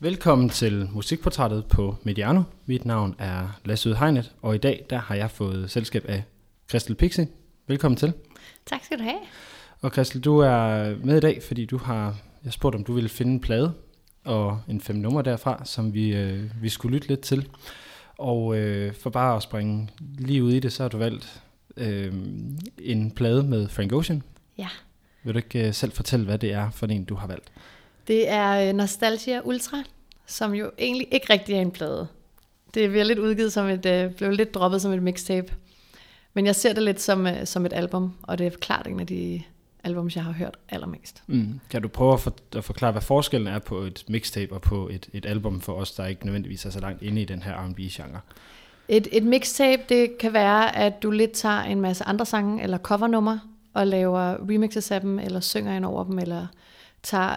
Velkommen til Musikportrættet på Mediano. Mit navn er Lasse Hegnet, og i dag der har jeg fået selskab af Christel Pixie. Velkommen til. Tak skal du have. Og Christel, du er med i dag, fordi du har, jeg spurgte, om du ville finde en plade og en fem nummer derfra, som vi, øh, vi skulle lytte lidt til. Og øh, for bare at springe lige ud i det, så har du valgt øh, en plade med Frank Ocean. Ja. Vil du ikke øh, selv fortælle, hvad det er for en, du har valgt? Det er øh, Nostalgia Ultra, som jo egentlig ikke rigtig er en plade. Det bliver lidt udgivet som et, øh, blev lidt droppet som et mixtape. Men jeg ser det lidt som, øh, som et album, og det er klart en af de albums, jeg har hørt allermest. Mm. Kan du prøve at, for, at forklare, hvad forskellen er på et mixtape og på et, et album for os, der ikke nødvendigvis er så langt inde i den her R&B-genre? Et, et mixtape, det kan være, at du lidt tager en masse andre sange eller covernummer og laver remixes af dem, eller synger ind over dem, eller tager...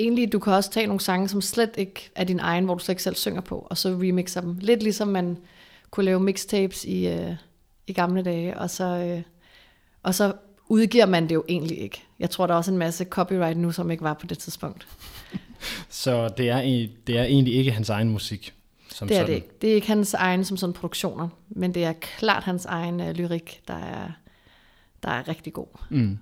Egentlig, du kan også tage nogle sange, som slet ikke er din egen, hvor du slet ikke selv synger på, og så remixer dem. Lidt ligesom man kunne lave mixtapes i, øh, i gamle dage, og så, øh, og så udgiver man det jo egentlig ikke. Jeg tror, der er også en masse copyright nu, som ikke var på det tidspunkt. Så det er, det er egentlig ikke hans egen musik? Som det er sådan. det ikke. Det er ikke hans egen som sådan produktioner, men det er klart hans egen uh, lyrik, der er, der er rigtig god. Mm.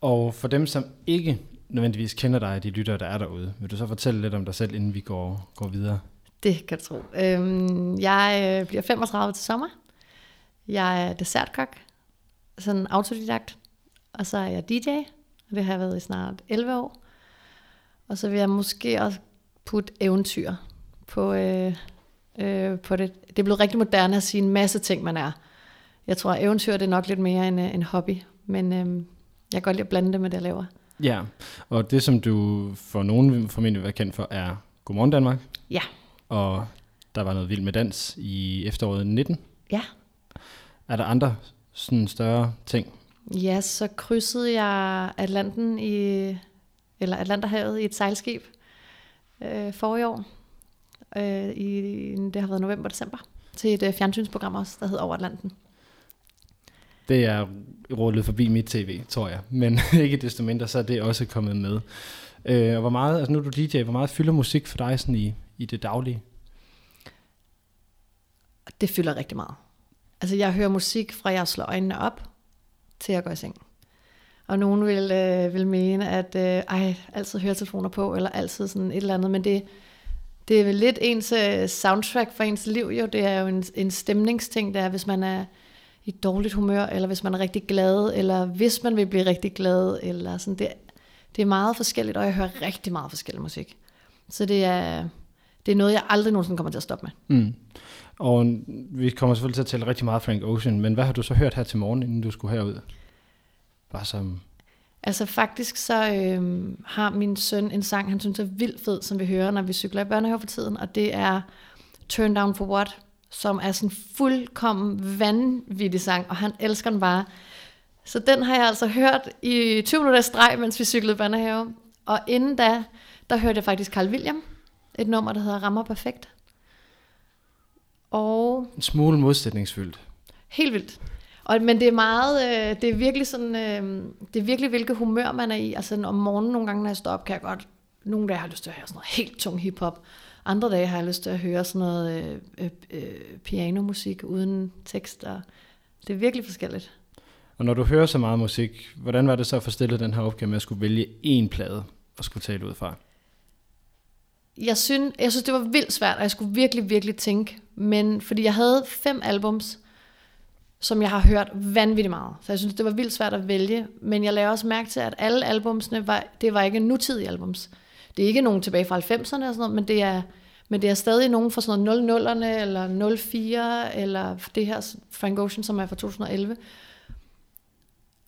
Og for dem, som ikke nødvendigvis kender dig, de lyttere, der er derude, vil du så fortælle lidt om dig selv, inden vi går, går videre? Det kan du tro. Øhm, jeg øh, bliver 35 til sommer. Jeg er dessertkok, sådan autodidakt. Og så er jeg DJ, og det har jeg været i snart 11 år. Og så vil jeg måske også putte eventyr på, øh, øh, på det. Det er blevet rigtig moderne at sige en masse ting, man er. Jeg tror, at eventyr det er nok lidt mere en, øh, en hobby, men øh, jeg kan godt lide at blande det med det, jeg laver. Ja, og det som du for nogen formentlig være kendt for, er Godmorgen Danmark. Ja. Og der var noget vildt med dans i efteråret 19. Ja. Er der andre sådan større ting? Ja, så krydsede jeg Atlanten i, eller Atlanterhavet i et sejlskib øh, forrige år. Øh, i, det har været november-december. Til et øh, fjernsynsprogram også, der hedder Over Atlanten. Det er rullet forbi mit tv, tror jeg. Men ikke desto mindre, så er det også kommet med. Øh, og hvor meget, altså nu er du DJ, hvor meget fylder musik for dig sådan i, i det daglige? Det fylder rigtig meget. Altså jeg hører musik fra jeg slår øjnene op, til jeg går i seng. Og nogen vil, øh, vil mene, at øh, ej, altid høretelefoner på, eller altid sådan et eller andet, men det, det er vel lidt ens øh, soundtrack for ens liv jo. Det er jo en, en stemningsting, der hvis man er i dårligt humør, eller hvis man er rigtig glad, eller hvis man vil blive rigtig glad, eller sådan. Det, det er meget forskelligt, og jeg hører rigtig meget forskellig musik. Så det er, det er noget, jeg aldrig nogensinde kommer til at stoppe med. Mm. Og vi kommer selvfølgelig til at tale rigtig meget Frank Ocean, men hvad har du så hørt her til morgen, inden du skulle herud? Bare som... Altså faktisk så øh, har min søn en sang, han synes er vildt fed, som vi hører, når vi cykler i børnehave for tiden, og det er Turn Down For What, som er sådan fuldkommen vanvittig sang, og han elsker den bare. Så den har jeg altså hørt i 20 minutter streg, mens vi cyklede børnehave. Og inden da, der hørte jeg faktisk Carl William, et nummer, der hedder Rammer Perfekt. Og en smule modsætningsfyldt. Helt vildt. Og, men det er meget, øh, det er virkelig sådan, øh, det er virkelig hvilket humør man er i. Altså om morgenen nogle gange, når jeg står op, kan jeg godt, nogle dage har jeg lyst til at høre sådan noget helt tung hiphop. Andre dage har jeg lyst til at høre sådan noget øh, øh, øh, pianomusik uden tekst. Og det er virkelig forskelligt. Og når du hører så meget musik, hvordan var det så at få stillet den her opgave med at skulle vælge én plade og skulle tale ud fra? jeg synes, jeg synes, det var vildt svært, og jeg skulle virkelig, virkelig tænke. Men fordi jeg havde fem albums, som jeg har hørt vanvittigt meget. Så jeg synes, det var vildt svært at vælge. Men jeg lagde også mærke til, at alle albumsene, var, det var ikke nutidige albums. Det er ikke nogen tilbage fra 90'erne og sådan noget, men det er, men det er stadig nogen fra sådan noget 00'erne, eller 04, eller det her Frank Ocean, som er fra 2011.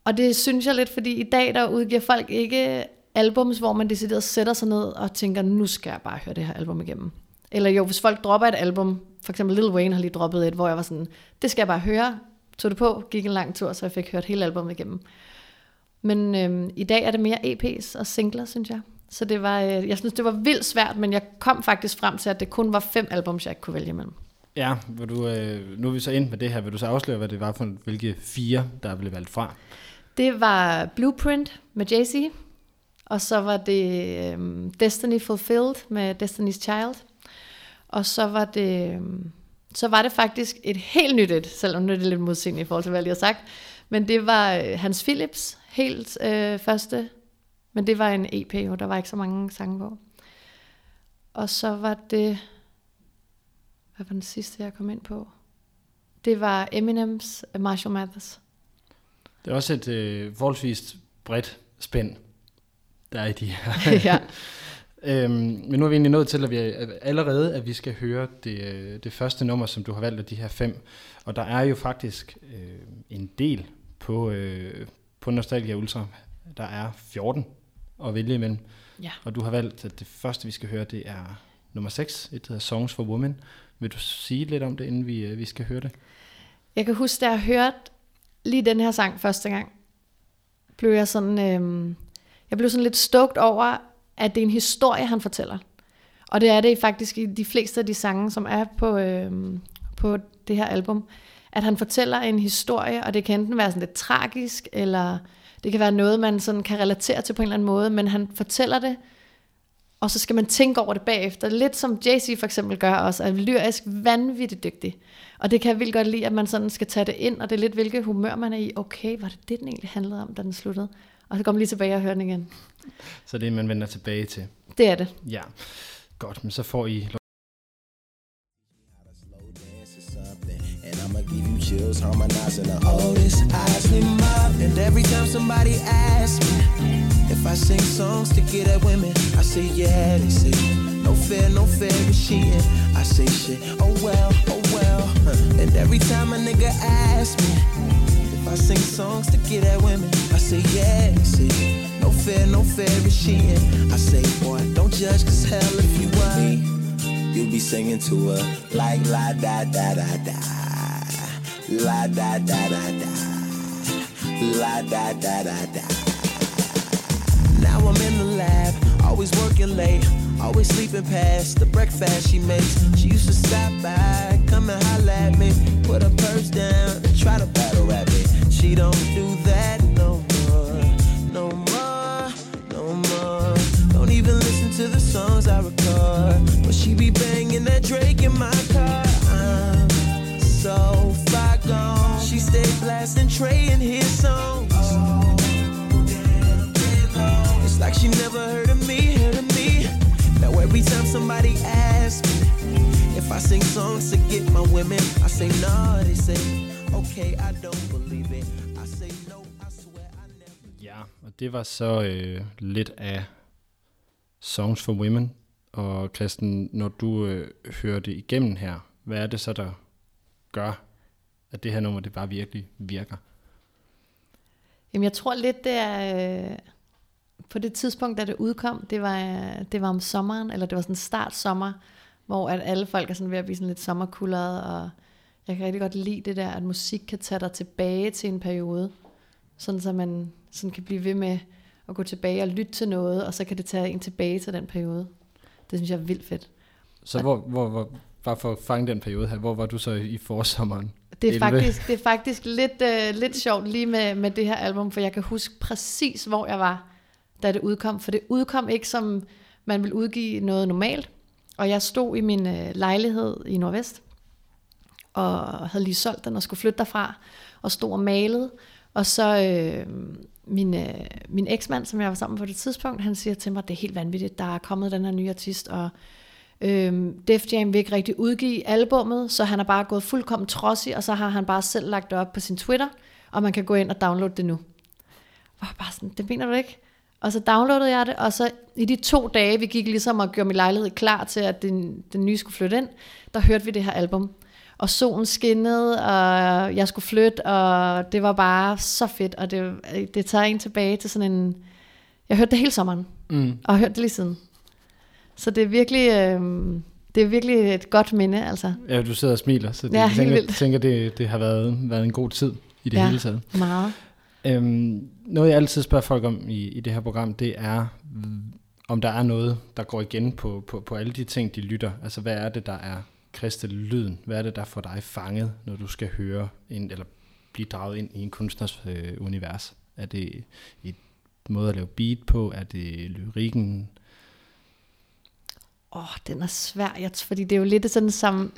Og det synes jeg lidt, fordi i dag, der udgiver folk ikke albums, hvor man decideret sætter sig ned og tænker, nu skal jeg bare høre det her album igennem. Eller jo, hvis folk dropper et album, for eksempel Lil Wayne har lige droppet et, hvor jeg var sådan, det skal jeg bare høre, tog det på, gik en lang tur, så jeg fik hørt hele albumet igennem. Men øhm, i dag er det mere EP's og singler, synes jeg. Så det var, øh, jeg synes, det var vildt svært, men jeg kom faktisk frem til, at det kun var fem albums, jeg ikke kunne vælge imellem. Ja, vil du, øh, nu er vi så ind med det her. Vil du så afsløre, hvad det var for hvilke fire, der blev valgt fra? Det var Blueprint med Jay-Z. Og så var det øhm, Destiny Fulfilled med Destiny's Child. Og så var det, så var det faktisk et helt nyt et, selvom nu er det lidt modsigende i forhold til, hvad jeg lige har sagt. Men det var øh, Hans Philips helt øh, første, men det var en EP, og der var ikke så mange sange på. Og så var det, hvad var den sidste, jeg kom ind på? Det var Eminems Marshall Mathers. Det er også et øh, forholdsvis bredt spænd, der er i de her. ja. øhm, men nu er vi egentlig nået til, at vi er, allerede at vi skal høre det, øh, det første nummer, som du har valgt af de her fem. Og der er jo faktisk øh, en del på, øh, på Nostalgia Ultra. Der er 14 at vælge imellem. Ja. Og du har valgt, at det første, vi skal høre, det er nummer 6. Et hedder Songs for Women. Vil du sige lidt om det, inden vi, øh, vi skal høre det? Jeg kan huske, da jeg hørte lige den her sang første gang, blev jeg sådan, øh, jeg blev sådan lidt stoked over, at det er en historie, han fortæller. Og det er det faktisk i de fleste af de sange, som er på, øh, på det her album, at han fortæller en historie, og det kan enten være sådan lidt tragisk, eller det kan være noget, man sådan kan relatere til på en eller anden måde, men han fortæller det, og så skal man tænke over det bagefter. Lidt som Jay-Z for eksempel gør også, er lyrisk vanvittigt dygtig. Og det kan jeg vildt godt lide, at man sådan skal tage det ind, og det er lidt, hvilket humør man er i. Okay, var det det, den egentlig handlede om, da den sluttede? Og så kommer lige tilbage og hører den igen. Så det er, man vender tilbage til. Det er det. Ja, godt, men så får I chills, harmonizing the oldest Isley mob. And every time somebody asks me if I sing songs to get at women, I say yeah, they say no fair, no fair is cheating. I say shit, oh well, oh well. And every time a nigga asks me if I sing songs to get at women, I say yeah, they say no fair, no fair is cheating. I say boy, don't judge, cause hell if you me, you'll be singing to her like la da da da da. La da da da da. La da da da da. Now I'm in the lab, always working late, always sleeping past the breakfast she makes. She used to stop by, come and holler at me, put her purse down and try to battle rap me. She don't do that no more, no more, no more. Don't even listen to the songs I record, but she be banging that Drake in my car. Blasting Trey and his songs. It's like she never heard of me, heard of me. Now every time somebody asks me if I sing songs to get my women, I say no. They say okay, I don't believe it. I say no, I swear I never. Ja, og det var så øh, lidt af Songs for Women. Og Kristen, når du øh, hører det igennem her, hvad er det så, der gør, at det her nummer, det bare virkelig virker? Jamen jeg tror lidt, det er... Øh, på det tidspunkt, da det udkom, det var, det var om sommeren, eller det var sådan start sommer, hvor at alle folk er sådan ved at blive sådan lidt sommerkuldret, og jeg kan rigtig godt lide det der, at musik kan tage dig tilbage til en periode, sådan så man sådan kan blive ved med at gå tilbage og lytte til noget, og så kan det tage en tilbage til den periode. Det synes jeg er vildt fedt. Så hvor, hvor, hvor, bare for at fange den periode her, hvor var du så i forsommeren? Det er 11? faktisk, det er faktisk lidt, øh, lidt sjovt lige med, med det her album, for jeg kan huske præcis, hvor jeg var, da det udkom. For det udkom ikke som man vil udgive noget normalt. Og jeg stod i min øh, lejlighed i Nordvest, og havde lige solgt den og skulle flytte derfra, og stod og malede. Og så øh, min, øh, min eksmand, som jeg var sammen på det tidspunkt, han siger til mig, det er helt vanvittigt, der er kommet den her nye artist, og øh, Def Jam vil ikke rigtig udgive albummet, så han er bare gået fuldkommen trodsig, og så har han bare selv lagt det op på sin Twitter, og man kan gå ind og downloade det nu. Og var bare sådan, det mener du ikke? Og så downloadede jeg det, og så i de to dage, vi gik ligesom og gjorde min lejlighed klar til, at den, den nye skulle flytte ind, der hørte vi det her album. Og solen skinnede, og jeg skulle flytte, og det var bare så fedt, og det, det tager en tilbage til sådan en... Jeg hørte det hele sommeren, Mm. og har hørt det lige siden. Så det er virkelig, øh, det er virkelig et godt minde, altså. Ja, du sidder og smiler, så det, Ja, jeg tænker, vildt. tænker det, det har været, været en god tid i det Ja. hele taget. Meget. Øhm, noget jeg altid spørger folk om i, i det her program, det er, om der er noget, der går igen på, på, på alle de ting, de lytter. Altså hvad er det, der er kristallyden? Hvad er det, der får dig fanget, når du skal høre en, eller blive draget ind i en kunstners øh, univers? Er det et måde at lave beat på? Er det lyrikken? Åh, oh, den er svær, jeg, fordi det er jo lidt sådan sam,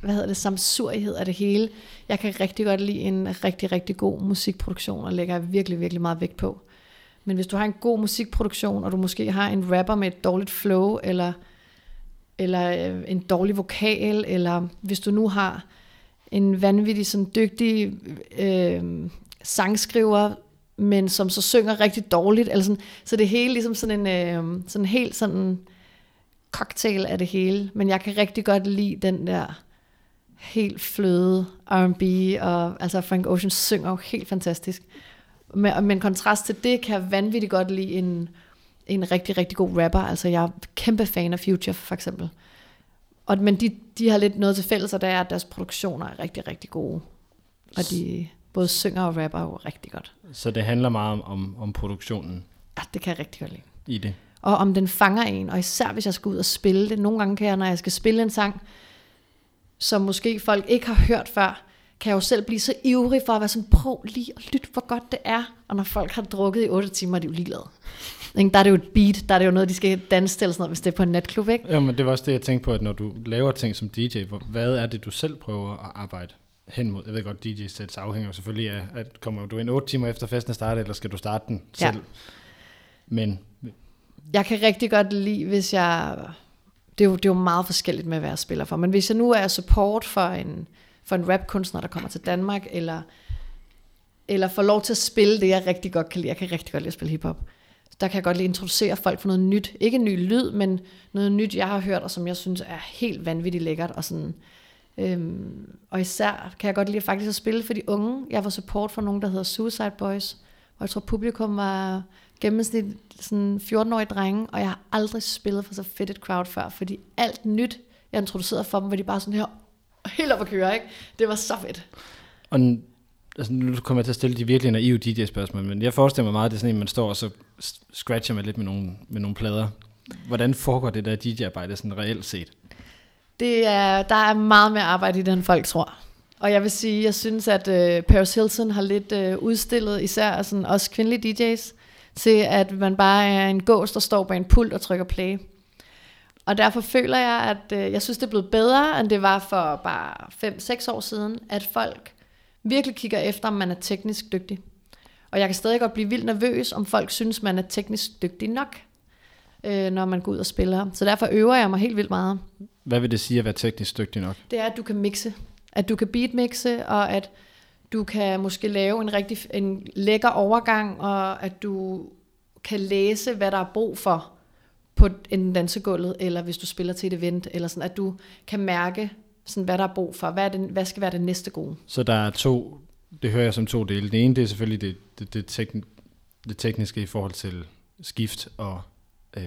hvad hedder det, samsurighed af det hele. Jeg kan rigtig godt lide en rigtig, rigtig god musikproduktion, og lægger virkelig, virkelig meget vægt på. Men hvis du har en god musikproduktion, og du måske har en rapper med et dårligt flow, eller, eller øh, en dårlig vokal, eller hvis du nu har en vanvittig sådan dygtig øh, sangskriver, men som så synger rigtig dårligt, eller sådan, så det er hele ligesom sådan en øh, sådan helt sådan cocktail af det hele, men jeg kan rigtig godt lide den der helt fløde R&B, og altså Frank Ocean synger jo helt fantastisk. Men, men kontrast til det, kan jeg vanvittigt godt lide en, en rigtig, rigtig god rapper. Altså jeg er kæmpe fan af Future, for eksempel. Og, men de, de har lidt noget til fælles, og det er, at deres produktioner er rigtig, rigtig gode. Og de både synger og rapper jo rigtig godt. Så det handler meget om, om, om produktionen Ja, det kan jeg rigtig godt lide. i det. Og om den fanger en, og især hvis jeg skal ud og spille det. Nogle gange kan jeg, når jeg skal spille en sang, som måske folk ikke har hørt før, kan jeg jo selv blive så ivrig for at være sådan, prøv lige at lytte, hvor godt det er. Og når folk har drukket i 8 timer, er de jo ligeglade. Der er det jo et beat, der er det jo noget, de skal danse til, eller sådan noget, hvis det er på en natklub, ikke? Ja, men det var også det, jeg tænkte på, at når du laver ting som DJ, hvad er det, du selv prøver at arbejde hen mod? Jeg ved godt, DJ-sæt afhænger jo selvfølgelig af, at kommer du ind 8 timer efter festen er startet, eller skal du starte den Ja. selv? Men jeg kan rigtig godt lide, hvis jeg... Det er, jo, det er jo meget forskelligt med, hvad jeg spiller for. Men hvis jeg nu er support for en, for en rapkunstner, der kommer til Danmark, eller, eller får lov til at spille det, jeg rigtig godt kan lide. Jeg kan rigtig godt lide at spille hiphop. Der kan jeg godt lide at introducere folk for noget nyt. Ikke en ny lyd, men noget nyt, jeg har hørt, og som jeg synes er helt vanvittigt lækkert. Og, sådan, øhm, og især kan jeg godt lide faktisk at spille for de unge. Jeg var support for nogen, der hedder Suicide Boys, hvor jeg tror publikum var gennemsnit sådan 14-årige drenge, og jeg har aldrig spillet for så fedt et crowd før, fordi alt nyt, jeg introducerede for dem, var de bare sådan her, helt op at køre, ikke? Det var så fedt. Og altså, nu kommer jeg til at stille de virkelig naive DJ-spørgsmål, men jeg forestiller mig meget, at det er sådan en, man står og så scratcher man lidt med nogle, med nogle plader. Hvordan foregår det der DJ-arbejde sådan reelt set? Det er, der er meget mere arbejde i det, end folk tror. Og jeg vil sige, jeg synes, at øh, Paris Hilton har lidt øh, udstillet, især sådan, også kvindelige DJ's, til at man bare er en gås, der står bag en pult og trykker play. Og derfor føler jeg, at øh, jeg synes, det er blevet bedre, end det var for bare 5-6 år siden, at folk virkelig kigger efter, om man er teknisk dygtig. Og jeg kan stadig godt blive vildt nervøs, om folk synes, man er teknisk dygtig nok, øh, når man går ud og spiller. Så derfor øver jeg mig helt vildt meget Hvad vil det sige at være teknisk dygtig nok? det er, at du kan mixe. At du kan beatmixe, og at du kan måske lave en rigtig en lækker overgang, og at du kan læse, hvad der er brug for på en dansegulvet, eller hvis du spiller til et event, eller sådan, at du kan mærke, sådan, hvad der er brug for. Hvad, er det, hvad skal være det næste gode? Så der er to, det hører jeg som to dele. Det ene, det er selvfølgelig det, det, det, tekn, det tekniske i forhold til skift og, øh,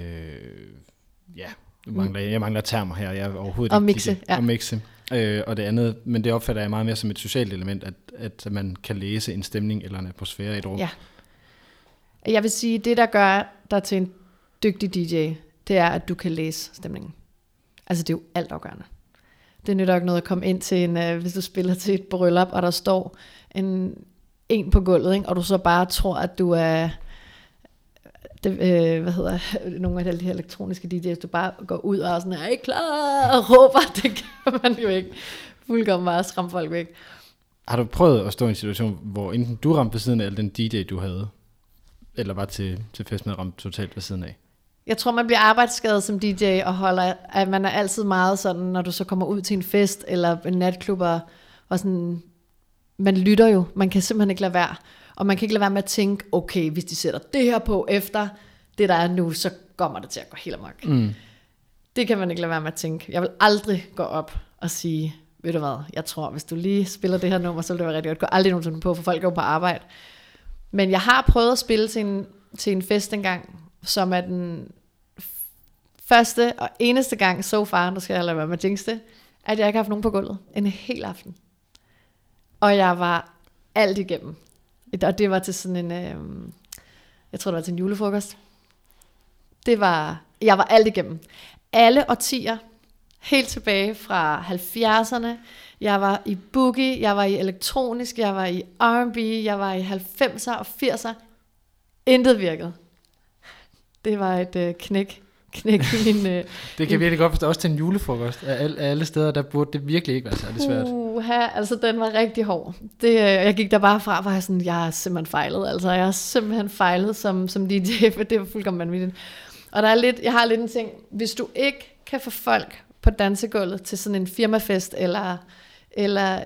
ja, nu mangler, jeg mangler termer her, jeg er overhovedet Og ikke mixe, DJ. ja. Og mixe. Øh, og det andet, men det opfatter jeg meget mere som et socialt element, at, at man kan læse en stemning eller en atmosfære i et rum. Ja. Jeg vil sige, det der gør dig til en dygtig DJ, det er, at du kan læse stemningen. Altså det er jo alt afgørende. Det nytter ikke noget at komme ind til en, øh, hvis du spiller til et bryllup, og der står en, en på gulvet, ikke? og du så bare tror, at du er, det, øh, hvad hedder nogle af alle de her elektroniske DJ's, du bare går ud og er sådan, er I klar? Og råber, det kan man jo ikke. Fuldkommen bare skræmme folk væk. Har du prøvet at stå i en situation, hvor enten du ramte ved siden af, eller den DJ, du havde, eller var til, til fest med ramt totalt ved siden af? Jeg tror, man bliver arbejdsskadet som DJ, og holder, at man er altid meget sådan, når du så kommer ud til en fest, eller en natklub, og, og sådan, man lytter jo, man kan simpelthen ikke lade være. Og man kan ikke lade være med at tænke, okay, hvis de sætter det her på efter det, der er nu, så kommer det til at gå helt amok. Mm. Det kan man ikke lade være med at tænke. Jeg vil aldrig gå op og sige, ved du hvad, jeg tror, hvis du lige spiller det her nummer, så vil det være rigtig godt. Gå aldrig nogensinde på, for folk er jo på arbejde. Men jeg har prøvet at spille til en, til en fest engang, som er den første og eneste gang so far, nu skal jeg lade være med at det, at jeg ikke har haft nogen på gulvet en hel aften. Og jeg var alt igennem. Og det var til sådan en, øh, jeg tror det var til en julefrokost. Det var, jeg var alt igennem. Alle årtier, helt tilbage fra 70'erne. Jeg var i boogie, jeg var i elektronisk, jeg var i R&B, jeg var i 90'er og 80'er. Intet virkede. Det var et øh, knæk, knæk i min... Øh, Det kan jeg virkelig godt forstå. Også til en julefrokost. Af alle, af alle steder, der burde det virkelig ikke være særlig svært. Uha, altså den var rigtig hård. Det, øh, jeg gik der bare fra, hvor jeg sådan, jeg har simpelthen fejlet. Altså jeg har simpelthen fejlet som, som DJ, for det var fuldkommen vanvittigt. Og der er lidt, jeg har lidt en ting, hvis du ikke kan få folk på dansegulvet til sådan en firmafest, eller, eller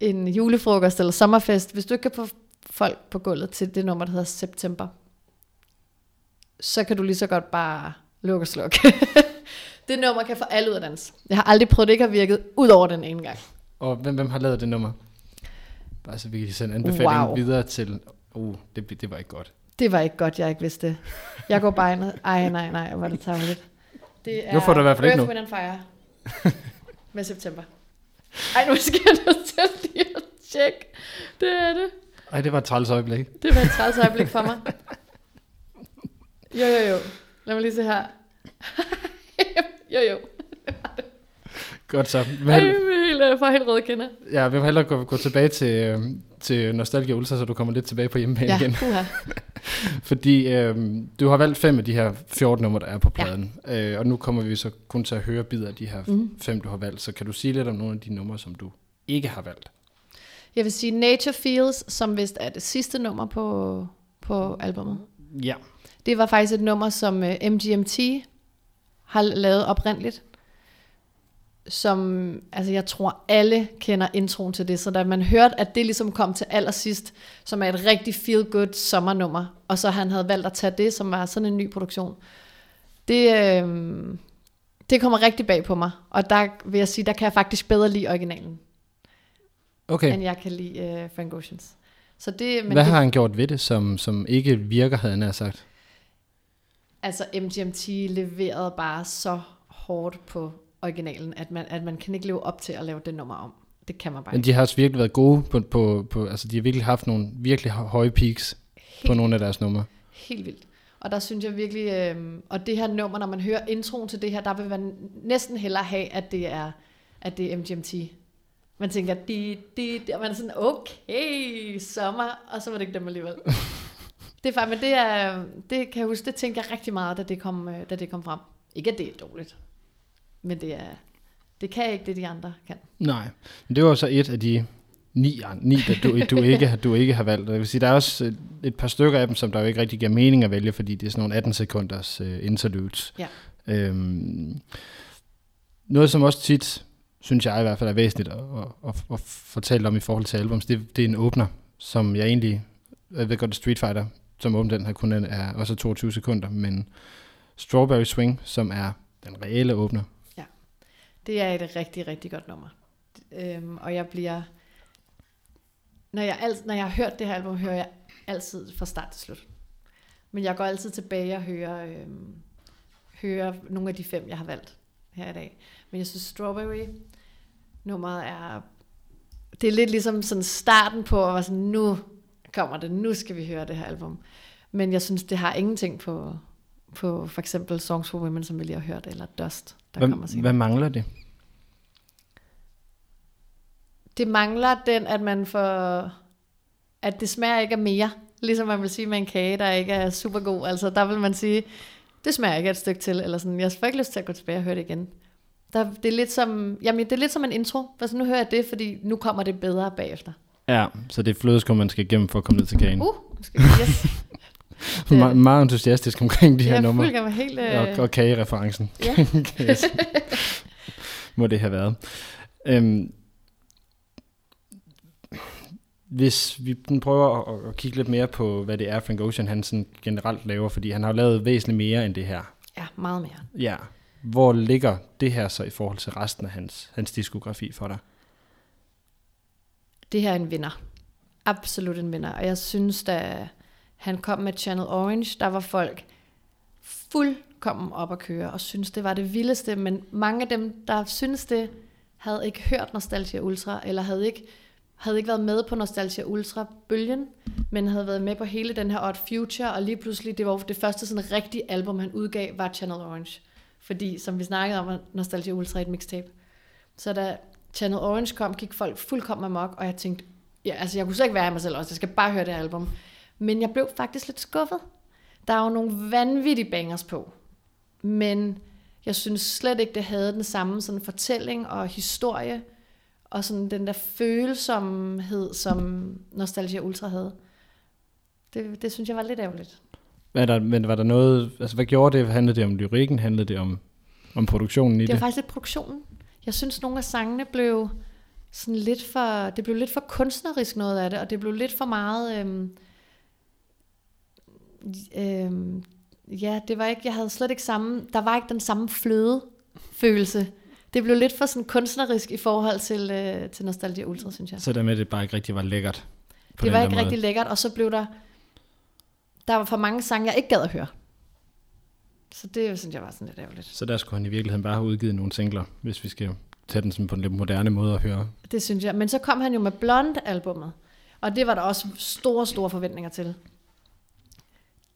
en julefrokost, eller sommerfest, hvis du ikke kan få folk på gulvet til det nummer, der hedder September, så kan du lige så godt bare lukke og slukke. det nummer kan få alle ud af dans. Jeg har aldrig prøvet, det ikke har virket, ud over den ene gang. Og hvem, hvem har lavet det nummer? Bare så vi kan sende anbefalingen Wow. videre til... Uh, det, det var ikke godt. Det var ikke godt, jeg ikke vidste det. Jeg går bare ind. Ej, nej, nej, hvor er det tageligt. Det er Nu får du i hvert fald ikke Earth. Wind and Fire. Med september. Ej, nu skal jeg nødt til lige at tjekke. Det er det. Ej, det var et træls øjeblik. Det var et træls øjeblik for mig. Jo, jo, jo. Lad mig lige se her. jo, jo. Godt så. Ej, jeg er helt, jeg får helt røde kinder. ja, vi vil hellere gå, gå tilbage til, øh, til Nostalgia Ultra, så du kommer lidt tilbage på hjemmebane Ja, igen. Fordi øh, du har valgt fem af de her 14 numre, der er på pladen. Ja. Øh, og nu kommer vi så kun til at høre bidder af de her Mhm. fem, du har valgt. Så kan du sige lidt om nogle af de numre, som du ikke har valgt? Jeg vil sige Nature Feels, som vist er det sidste nummer på, på albumet. Ja. Det var faktisk et nummer, som øh, MGMT har lavet oprindeligt. Som, altså jeg tror alle kender introen til det, så da man hørte, at det ligesom kom til allersidst, som er et rigtig feel-good sommernummer, og så han havde valgt at tage det, som var sådan en ny produktion, det, øh, det kommer rigtig bag på mig. Og der vil jeg sige, der kan jeg faktisk bedre lide originalen, Okay. end jeg kan lide øh, Frank Oceans. Så det, men Hvad det, har han gjort ved det, som, som ikke virker, havde nær sagt? Altså MGMT leverede bare så hårdt på originalen, at man, at man kan ikke leve op til at lave det nummer om. Det kan man bare Men de har også virkelig været gode på, på, på altså de har virkelig haft nogle virkelig hø- høje peaks på Helt, nogle af deres numre. helt vildt. Og der synes jeg virkelig, øh, og det her nummer, når man hører introen til det her, der vil man næsten hellere have, at det er, at det er MGMT. Man tænker, de, de, de, og man er sådan, okay, sommer, og så var det ikke dem alligevel. det er faktisk, men det, er, det kan jeg huske, det tænkte jeg rigtig meget, da det kom, øh, da det kom frem. Ikke at det er dårligt, men det er, det kan ikke det, de andre kan. Nej, men det var så et af de ni, ni der du, du, ikke, du ikke har valgt. Jeg vil sige, der er også et, et par stykker af dem, som der jo ikke rigtig giver mening at vælge, fordi det er sådan nogle 18 sekunders uh, interludes. Ja. Øhm, noget, som også tit, synes jeg i hvert fald er væsentligt at, at, at, at fortælle om i forhold til albums, det, det er en åbner, som jeg egentlig, jeg ved godt, Street Fighter, som åbent den her kun er- er også 22 sekunder, men Strawberry Swing, som er den reelle åbner, Ja, Det er et rigtig, rigtig godt nummer. Øhm, og jeg bliver... Når jeg, alt, når jeg har hørt det her album, hører jeg altid fra start til slut. Men jeg går altid tilbage og hører, øhm, hører nogle af de fem, jeg har valgt her i dag. Men jeg synes, Strawberry nummeret er... Det er lidt ligesom sådan starten på, at sådan, nu kommer det, nu skal vi høre det her album. Men jeg synes, det har ingenting på, på for eksempel Songs for Women, som vi lige har hørt, eller Dust, der kommer hvad, senere. hvad mangler det? det mangler den, at man får, at det smager ikke af mere. Ligesom man vil sige med en kage, der ikke er super god. Altså der vil man sige, det smager ikke et stykke til, eller sådan, jeg får ikke lyst til at gå tilbage og høre det igen. Der, det, er lidt som, jamen, det er lidt som en intro. Altså, nu hører jeg det, fordi nu kommer det bedre bagefter. Ja, så det er flødeskum, man skal igennem for at komme ned til kagen. Uh, skal yes. Me- meget entusiastisk omkring de jeg her er numre. fuldkommen helt... Øh, Og, og kagereferencen. Ja. Yes. Må det have været. Øhm, hvis vi prøver at, at kigge lidt mere på, hvad det er, Frank Ocean han sådan generelt laver, fordi han har lavet væsentligt mere end det her. ja, meget mere. Ja. Hvor ligger det her så i forhold til resten af hans, hans diskografi for dig? Det her er en vinder. Absolut en vinder. Og jeg synes, da han kom med Channel Orange, der var folk fuldkommen op at køre, og synes det var det vildeste. Men mange af dem, der synes det, havde ikke hørt Nostalgia Ultra, eller havde ikke, havde ikke været med på Nostalgia Ultra-bølgen, men havde været med på hele den her Odd Future, og lige pludselig, det var det første sådan rigtige album, han udgav, var Channel Orange. Fordi, som vi snakkede om, var Nostalgia Ultra et mixtape. Så da Channel Orange kom, gik folk fuldkommen amok, og jeg tænkte, ja, altså jeg kunne slet ikke være mig selv også, jeg skal bare høre det album. Men jeg blev faktisk lidt skuffet, Der er jo nogle vanvittige bangers på. Men jeg synes slet ikke, det havde den samme sådan fortælling og historie, og sådan den der følsomhed, som Nostalgia Ultra havde. Det, det synes jeg var lidt ærgerligt. Var der, men var der noget, altså hvad gjorde det? Handlede det om lyrikken? Handlede det om, om produktionen i Det det? var faktisk lidt produktionen. Jeg synes, nogle af sangene blev sådan lidt for, det blev lidt for kunstnerisk noget af det, og det blev lidt for meget, øhm, øhm, ja, det var ikke, jeg havde slet ikke samme, der var ikke den samme fløde følelse. Det blev lidt for sådan kunstnerisk i forhold til, øh, til Nostalgia Ultra, synes jeg. Så der med, det bare ikke rigtig var lækkert. det var ikke måde. rigtig lækkert, og så blev der, der var for mange sange, jeg ikke gad at høre. Så det synes jeg var sådan lidt ærgerligt. Så der skulle han i virkeligheden bare have udgivet nogle singler, hvis vi skal tage den sådan på en lidt moderne måde at høre. Det synes jeg. Men så kom han jo med Blonde-albummet. Og det var der også store, store forventninger til.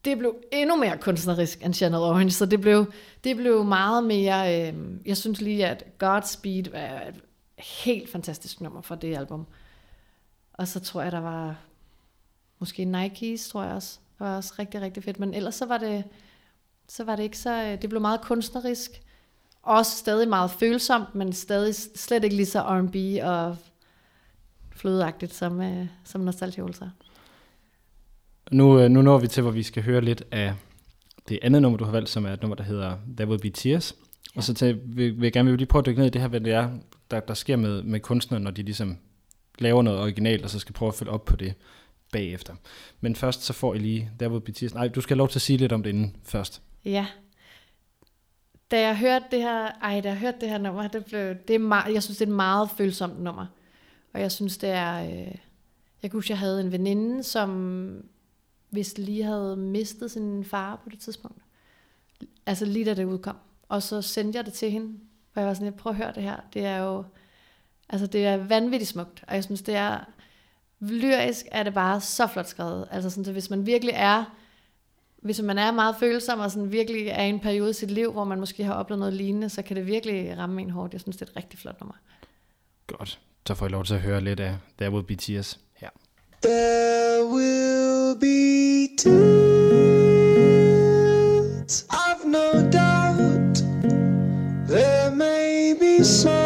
Det blev endnu mere kunstnerisk end Channel Orange, så det blev, det blev meget mere... Øh, jeg synes lige, at Godspeed var et helt fantastisk nummer fra det album. Og så tror jeg, der var måske Nikes, tror jeg også. Det var også rigtig, rigtig fedt. Men ellers så var det, så var det ikke så... øh, Det blev meget kunstnerisk. Også stadig meget følsomt, men stadig slet ikke lige så R&B og flødeagtigt som, øh, som Nostalgia Ultra. Nu, øh, nu når vi til, hvor vi skal høre lidt af det andet nummer, du har valgt, som er et nummer, der hedder There Will Be Tears. Ja. Og så til, vil, vil jeg gerne vil lige prøve at dykke ned i det her, hvad det er, der, der sker med, med kunstnere, når de ligesom laver noget originalt, og så skal prøve at følge op på det bagefter. Men først så får I lige There Will Be Tears. Nej, du skal have lov til at sige lidt om det inden først. Ja. Da jeg hørte det her, ej, da jeg hørte det her nummer, det blev, det er meget, jeg synes, det er et meget følsomt nummer. Og jeg synes, det er, øh, jeg kan huske, jeg havde en veninde, som hvis lige havde mistet sin far på det tidspunkt. Altså lige da det udkom. Og så sendte jeg det til hende, og jeg var sådan, jeg prøver at høre det her. Det er jo, altså det er vanvittigt smukt, og jeg synes, det er, lyrisk er det bare så flot skrevet. Altså sådan, så hvis man virkelig er, hvis man er meget følsom og sådan virkelig er i en periode i sit liv, hvor man måske har oplevet noget lignende, så kan det virkelig ramme en hårdt. Jeg synes, det er et rigtig flot nummer. Godt. Så får I lov til at høre lidt af There Will Be Tears her. There will be tears. I've no doubt. There may be smiles,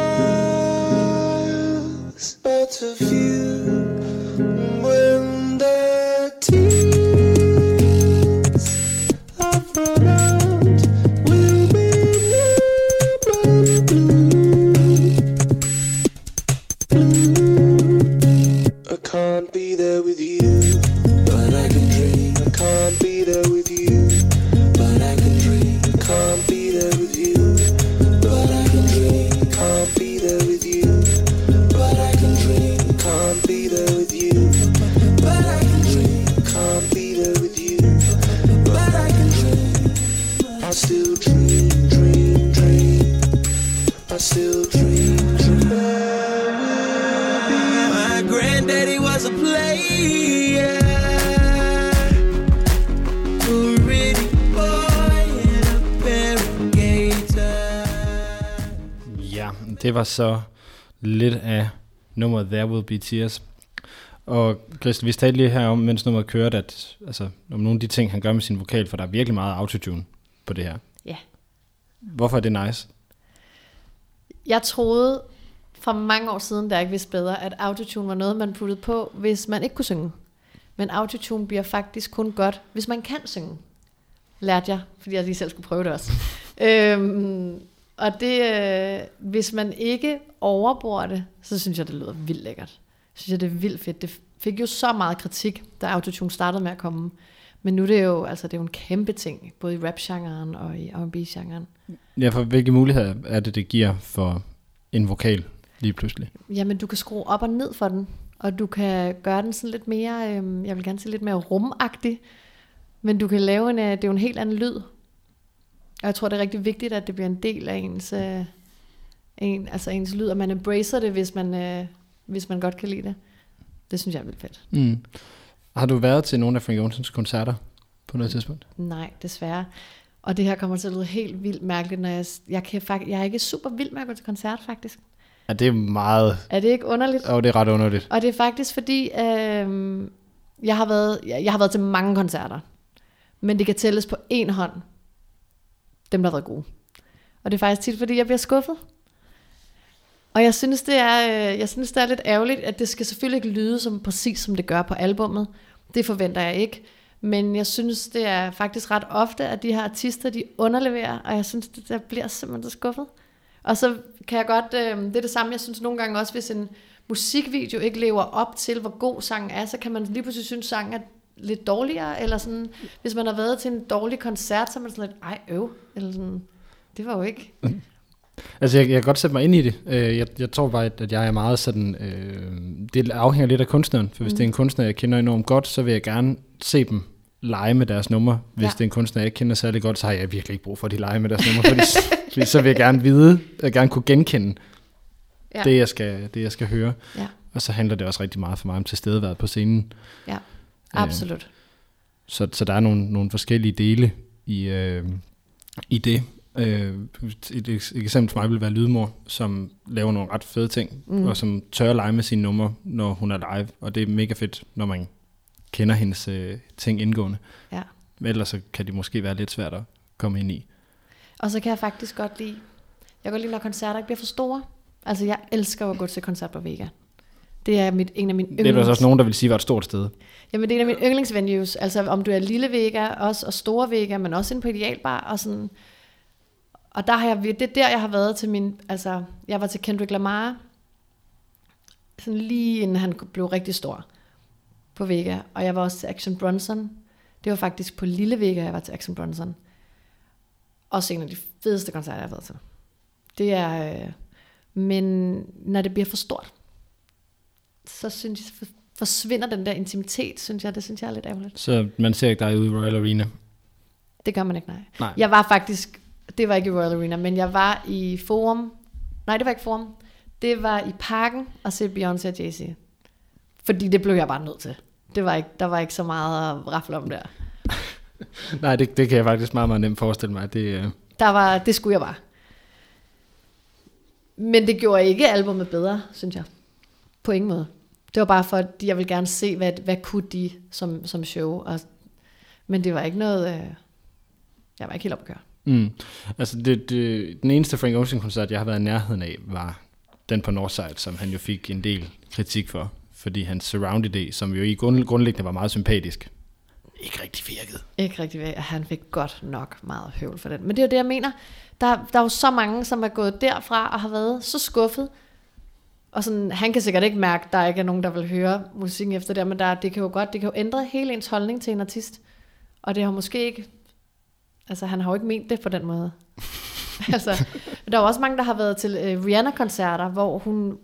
så lidt af nummeret There Will Be Tears. Og Christian, vi talte lige her om, mens nummeret kørte, at, altså, om nogle af de ting, han gør med sin vokal, for der er virkelig meget autotune på det her. Ja. Hvorfor er det nice? Jeg troede for mange år siden, jeg ikke vidste bedre, at autotune var noget, man puttede på, hvis man ikke kunne synge. Men autotune bliver faktisk kun godt, hvis man kan synge. Lærte jeg, fordi jeg lige selv skulle prøve det også. øhm, og det, øh, hvis man ikke overbruger det, så synes jeg, det lyder vildt lækkert. Synes jeg, det er vildt fedt. Det fik jo så meget kritik, da autotune startede med at komme. Men nu er det jo, altså, det er jo en kæmpe ting, både i rap-genren og i R&B-genren. Ja, for hvilke muligheder er det, det giver for en vokal lige pludselig? Jamen, du kan skrue op og ned for den, og du kan gøre den sådan lidt mere, øhm, jeg vil gerne sige lidt mere rumagtig, men du kan lave en, øh, det er jo en helt anden lyd. Og jeg tror, det er rigtig vigtigt, at det bliver en del af ens, øh, en, altså ens lyd, og man embracer det, hvis man, øh, hvis man godt kan lide det. Det synes jeg er vildt fedt. Mm. Har du været til nogle af Frank Jonsens koncerter på noget tidspunkt? Nej, desværre. Og det her kommer til at lyde helt vildt mærkeligt, når jeg, jeg, kan, fakt- jeg er ikke super vild med at gå til koncert, faktisk. Ja, det er meget... Er det ikke underligt? Og det er ret underligt. Og det er faktisk fordi, øh, jeg, har været, jeg, jeg har været til mange koncerter. Men det kan tælles på én hånd, dem der har været gode. Og det er faktisk tit, fordi jeg bliver skuffet. Og jeg synes, det er, øh, jeg synes, det er lidt ærgerligt, at det skal selvfølgelig ikke lyde som præcis som det gør på albummet. Det forventer jeg ikke. Men jeg synes, det er faktisk ret ofte, at de her artister, de underleverer, og jeg synes, det der bliver simpelthen så skuffet. Og så kan jeg godt, øh, det er det samme, jeg synes nogle gange også, hvis en musikvideo ikke lever op til, hvor god sangen er, så kan man lige pludselig synes, sangen er lidt dårligere, eller sådan, hvis man har været til en dårlig koncert, så er man sådan lidt, ej øv, eller sådan, det var jo ikke. Altså, jeg, jeg kan godt sætte mig ind i det. Øh, Jeg, jeg tror bare, at jeg er meget sådan... Øh, det afhænger lidt af kunstneren. For hvis mm. det er en kunstner, jeg kender enormt godt, så vil jeg gerne se dem lege med deres nummer. Hvis Ja. det er en kunstner, jeg ikke kender særlig godt, så har jeg virkelig ikke brug for, at de leger med deres nummer. Fordi, fordi så vil jeg gerne vide, jeg gerne kunne genkende Ja. det, jeg skal, det, jeg skal høre. Ja. Og så handler det også rigtig meget for mig om tilstedeværd på scenen. Ja, Øh, absolut. Så, så der er nogle, nogle forskellige dele i, øh, i det. Øh, et, et eksempel for mig vil være Lydmor, som laver nogle ret fede ting, mm. og som tør lege med sine numre, når hun er live. Og det er mega fedt, når man kender hendes øh, ting indgående. Ja. Men ellers så kan det måske være lidt svært at komme ind i. Og så kan jeg faktisk godt lide, jeg kan godt lide, når koncerter ikke bliver for store. Altså, jeg elsker at gå til koncert på Vega. Det er mit, en af mine Det er der så også nogen, der vil sige var et stort sted. Jamen, det er en af mine yndlingsvenues. Altså, om du er lille Vega også, og store Vega, men også inde på Idealbar. Og, sådan. og der har jeg, det er der, jeg har været til min... Altså, jeg var til Kendrick Lamar, sådan lige inden han blev rigtig stor på Vega. Og jeg var også til Action Bronson. Det var faktisk på Lille Vega, jeg var til Action Bronson. Også en af de fedeste koncerter, jeg har været til. Det er... Øh, men når det bliver for stort, så synes jeg, for- forsvinder den der intimitet, synes jeg. Det synes jeg er lidt ærgerligt. Så man ser ikke dig ude i Royal Arena. Det gør man ikke, nej. Nej. Jeg var faktisk, det var ikke i Royal Arena, men jeg var i Forum. Nej, det var ikke Forum. Det var i Parken og se Beyoncé og Jay-Z. Fordi det blev jeg bare nødt til. Det var ikke, der var ikke så meget at rafle om der. Nej, det, det kan jeg faktisk meget, meget nemt forestille mig. Det, øh, der var, det skulle jeg bare. Men det gjorde ikke albumet bedre, synes jeg. På ingen måde. Det var bare for, at jeg ville gerne se, hvad, hvad kunne de som, som show. Og, men det var ikke noget... Øh, jeg var ikke helt op at køre. Mm. Altså, det, det, den eneste Frank Ocean-koncert, jeg har været i nærheden af, var den på Northside, som han jo fik en del kritik for, fordi hans surround-idé, som jo i grund, grundlæggende var meget sympatisk, ikke rigtig virkede. Ikke rigtig at han fik godt nok meget høvl for den. Men det er jo det, jeg mener. Der, der er jo så mange, som er gået derfra og har været så skuffet. Og sådan, han kan sikkert ikke mærke, at der ikke er nogen, der vil høre musikken efter det, men der, det kan jo godt, det kan jo ændre hele ens holdning til en artist. Og det har måske ikke, altså han har jo ikke ment det på den måde. altså, der er også mange, der har været til øh, Rihanna-koncerter, hvor hun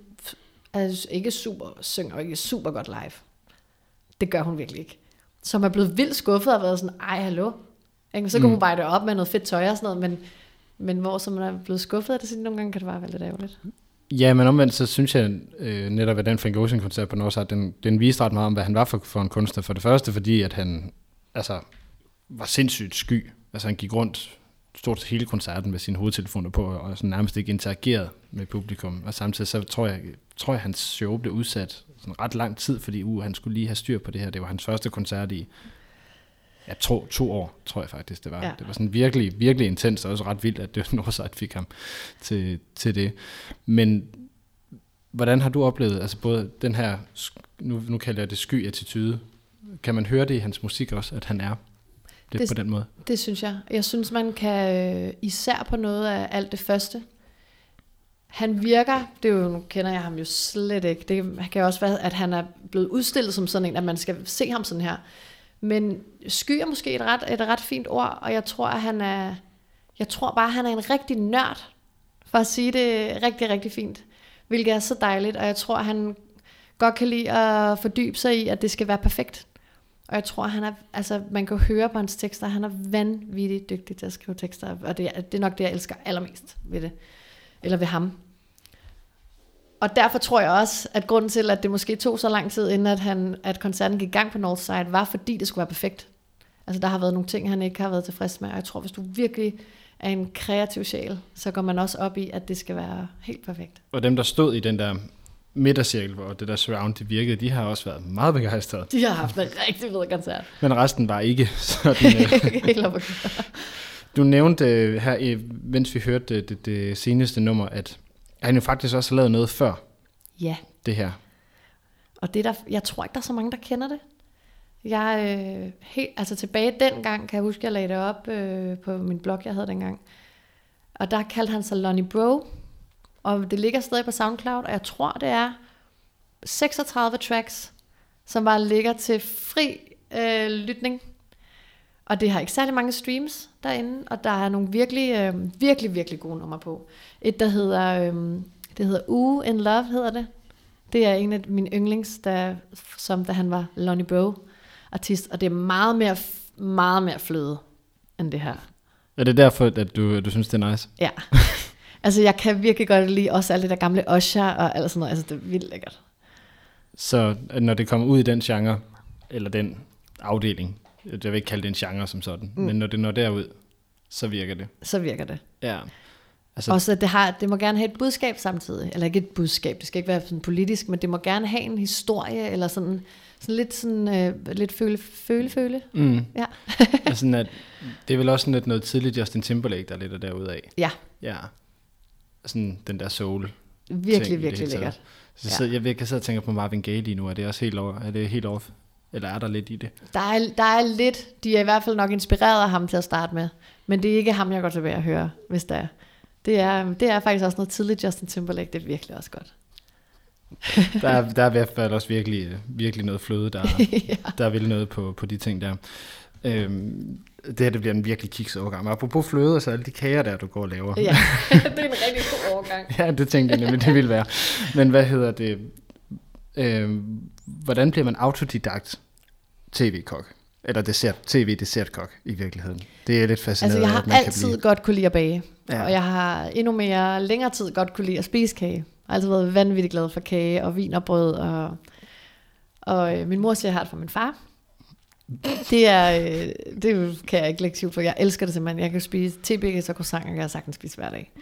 altså, ikke super, synger ikke super godt live. Det gør hun virkelig ikke. Som er blevet vildt skuffet og været sådan, ej, hallo. Ikke? Så kan Mm. mm. hun veje det op med noget fedt tøj og sådan noget, men, men hvor som man er blevet skuffet af det, så nogle gange kan det bare være lidt ærgerligt. Ja, men omvendt, så synes jeg øh, netop, at den Frank Ocean-koncert på Northside, den, den viste ret meget om, hvad han var for, for en kunstner. For det første, fordi at han altså, var sindssygt sky. Altså han gik rundt stort set hele koncerten med sine hovedtelefoner på, og sådan nærmest ikke interagerede med publikum. Og samtidig så tror jeg, tror jeg, hans show blev udsat sådan ret lang tid, fordi uh, han skulle lige have styr på det her. Det var hans første koncert i ja, to, to år, tror jeg faktisk, det var. Ja. Det var sådan virkelig, virkelig intens, og også ret vildt, at det Northside fik ham til, til det. Men hvordan har du oplevet, altså både den her, nu, nu kalder jeg det sky-attitude, kan man høre det i hans musik også, at han er det, Det- på den måde? Det synes jeg. Jeg synes, man kan øh, især på noget af alt det første. Han virker, det er jo, nu kender jeg ham jo slet ikke, det kan jo også være, at han er blevet udstillet som sådan en, at man skal se ham sådan her. Men sky er måske et ret, et ret fint ord, og jeg tror, at han er, jeg tror bare, at han er en rigtig nørd, for at sige det rigtig, rigtig fint. Hvilket er så dejligt, og jeg tror, at han godt kan lide at fordybe sig i, at det skal være perfekt. Og jeg tror, han er, altså man kan høre på hans tekster, han er vanvittigt dygtig til at skrive tekster, og det, er- det er nok det, jeg elsker allermest ved det, eller ved ham. Og derfor tror jeg også, at grunden til, at det måske tog så lang tid, inden at, han, at koncerten gik i gang på Northside, var fordi det skulle være perfekt. Altså der har været nogle ting, han ikke har været tilfreds med, og jeg tror, hvis du virkelig er en kreativ sjæl, så går man også op i, at det skal være helt perfekt. Og dem, der stod i den der midtercirkel, hvor det der surround det virkede, de har også været meget begejstrede. De har haft en rigtig fed koncert. Men resten var ikke sådan. øh. Helt op Du nævnte øh, her, i- mens vi hørte det, det, det seneste nummer, at han jo faktisk også har lavet noget før Ja, det her. og det er der, jeg tror ikke, der er så mange, der kender det. Jeg, øh, helt, altså tilbage dengang, kan jeg huske, jeg lagde det op øh, på min blog, jeg havde dengang. Og der kaldte han sig Lonnie Bro, og det ligger stadig på SoundCloud, og jeg tror, det er 36 tracks, som bare ligger til fri øh, lytning. Og det har ikke særlig mange streams derinde, og der er nogle virkelig, øh, virkelig, virkelig gode numre på. Et, der hedder, øh, det hedder Uge in Love, hedder det. Det er en af mine yndlings, der, som da han var Lonnie Bro artist, og det er meget mere, meget mere fløde end det her. Er det derfor, at du, du synes, det er nice? Ja. altså, jeg kan virkelig godt lide også alt det der gamle Usher og alt sådan noget. Altså, det er vildt lækkert. Så når det kommer ud i den genre, eller den afdeling, jeg vil ikke kalde det en genre som sådan, mm. men når det når derud, så virker det. Så virker det. Ja. Altså, Så. Også at det, har, det må gerne have et budskab samtidig. Eller ikke et budskab, det skal ikke være sådan politisk, men det må gerne have en historie, eller sådan, sådan lidt sådan, øh, lidt føle, føle, føle. mm, Ja. altså at, det er vel også sådan lidt noget tidligt Justin Timberlake, der er lidt derude af. Ja, Ja. Sådan den der soul. virkelig, virkelig lækkert. Så, Ja. så jeg, jeg kan sidde og tænke på Marvin Gaye lige nu. Er det også helt over? Er det helt off? Eller er der lidt i det? Der er, der er lidt, de er i hvert fald nok inspireret af ham til at starte med, men det er ikke ham, jeg går tilbage at høre, hvis der er. Det er, det er faktisk også noget tidligt Justin Timberlake, det er virkelig også godt. Der er, der er i hvert fald også virkelig, virkelig noget fløde, der, ja. der vil noget på, på de ting der. Øhm, det her det bliver en virkelig kiks overgang. Men apropos fløde, og så alle de kager der, du går og laver. ja, det er en rigtig god overgang. ja, det tænkte jeg nemlig, det ville være. Men hvad hedder det? Øhm, hvordan bliver man autodidakt tv-kok? Eller dessert, tv-dessertkok i virkeligheden. Det er lidt fascinerende, Altså, jeg at man har kan altid blive. godt kunne lide at bage. Ja. Og jeg har endnu mere længere tid godt kunne lide at spise kage. Jeg har altid været vanvittigt glad for kage og vin og brød. Og, og øh, min mor siger, jeg har det fra min far. Det er, øh, det kan jeg ikke lægge på. Jeg elsker det simpelthen. Jeg kan spise tebækkes og croissanter, jeg sagtens spise hver dag.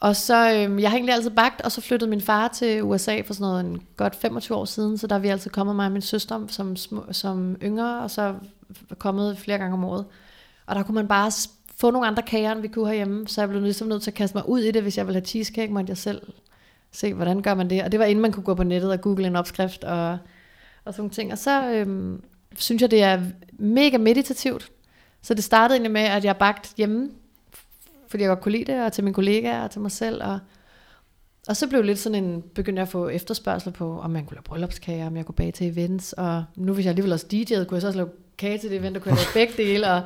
Og så, øh, jeg har egentlig altid bagt, og så flyttede min far til USA for sådan noget en godt 25 år siden, så der er vi altid kommet mig og min søster som, små, som yngre, og så kommet flere gange om året. Og der kunne man bare få nogle andre kager, end vi kunne herhjemme, så jeg blev ligesom nødt til at kaste mig ud i det, hvis jeg ville have cheesecake, måtte jeg selv se, hvordan gør man det. Og det var inden man kunne gå på nettet og google en opskrift og, og sådan nogle ting. Og så øhm, synes jeg, det er mega meditativt. Så det startede egentlig med, at jeg bagte hjemme, fordi jeg godt kunne lide det, og til mine kollegaer og til mig selv. Og, og så blev det lidt sådan en, begyndte jeg at få efterspørgsel på, om man kunne lave bryllupskager, om jeg kunne bage til events. Og nu hvis jeg alligevel også DJ'ede, kunne jeg så også lave kage til det event, og kunne jeg lave begge dele. Og,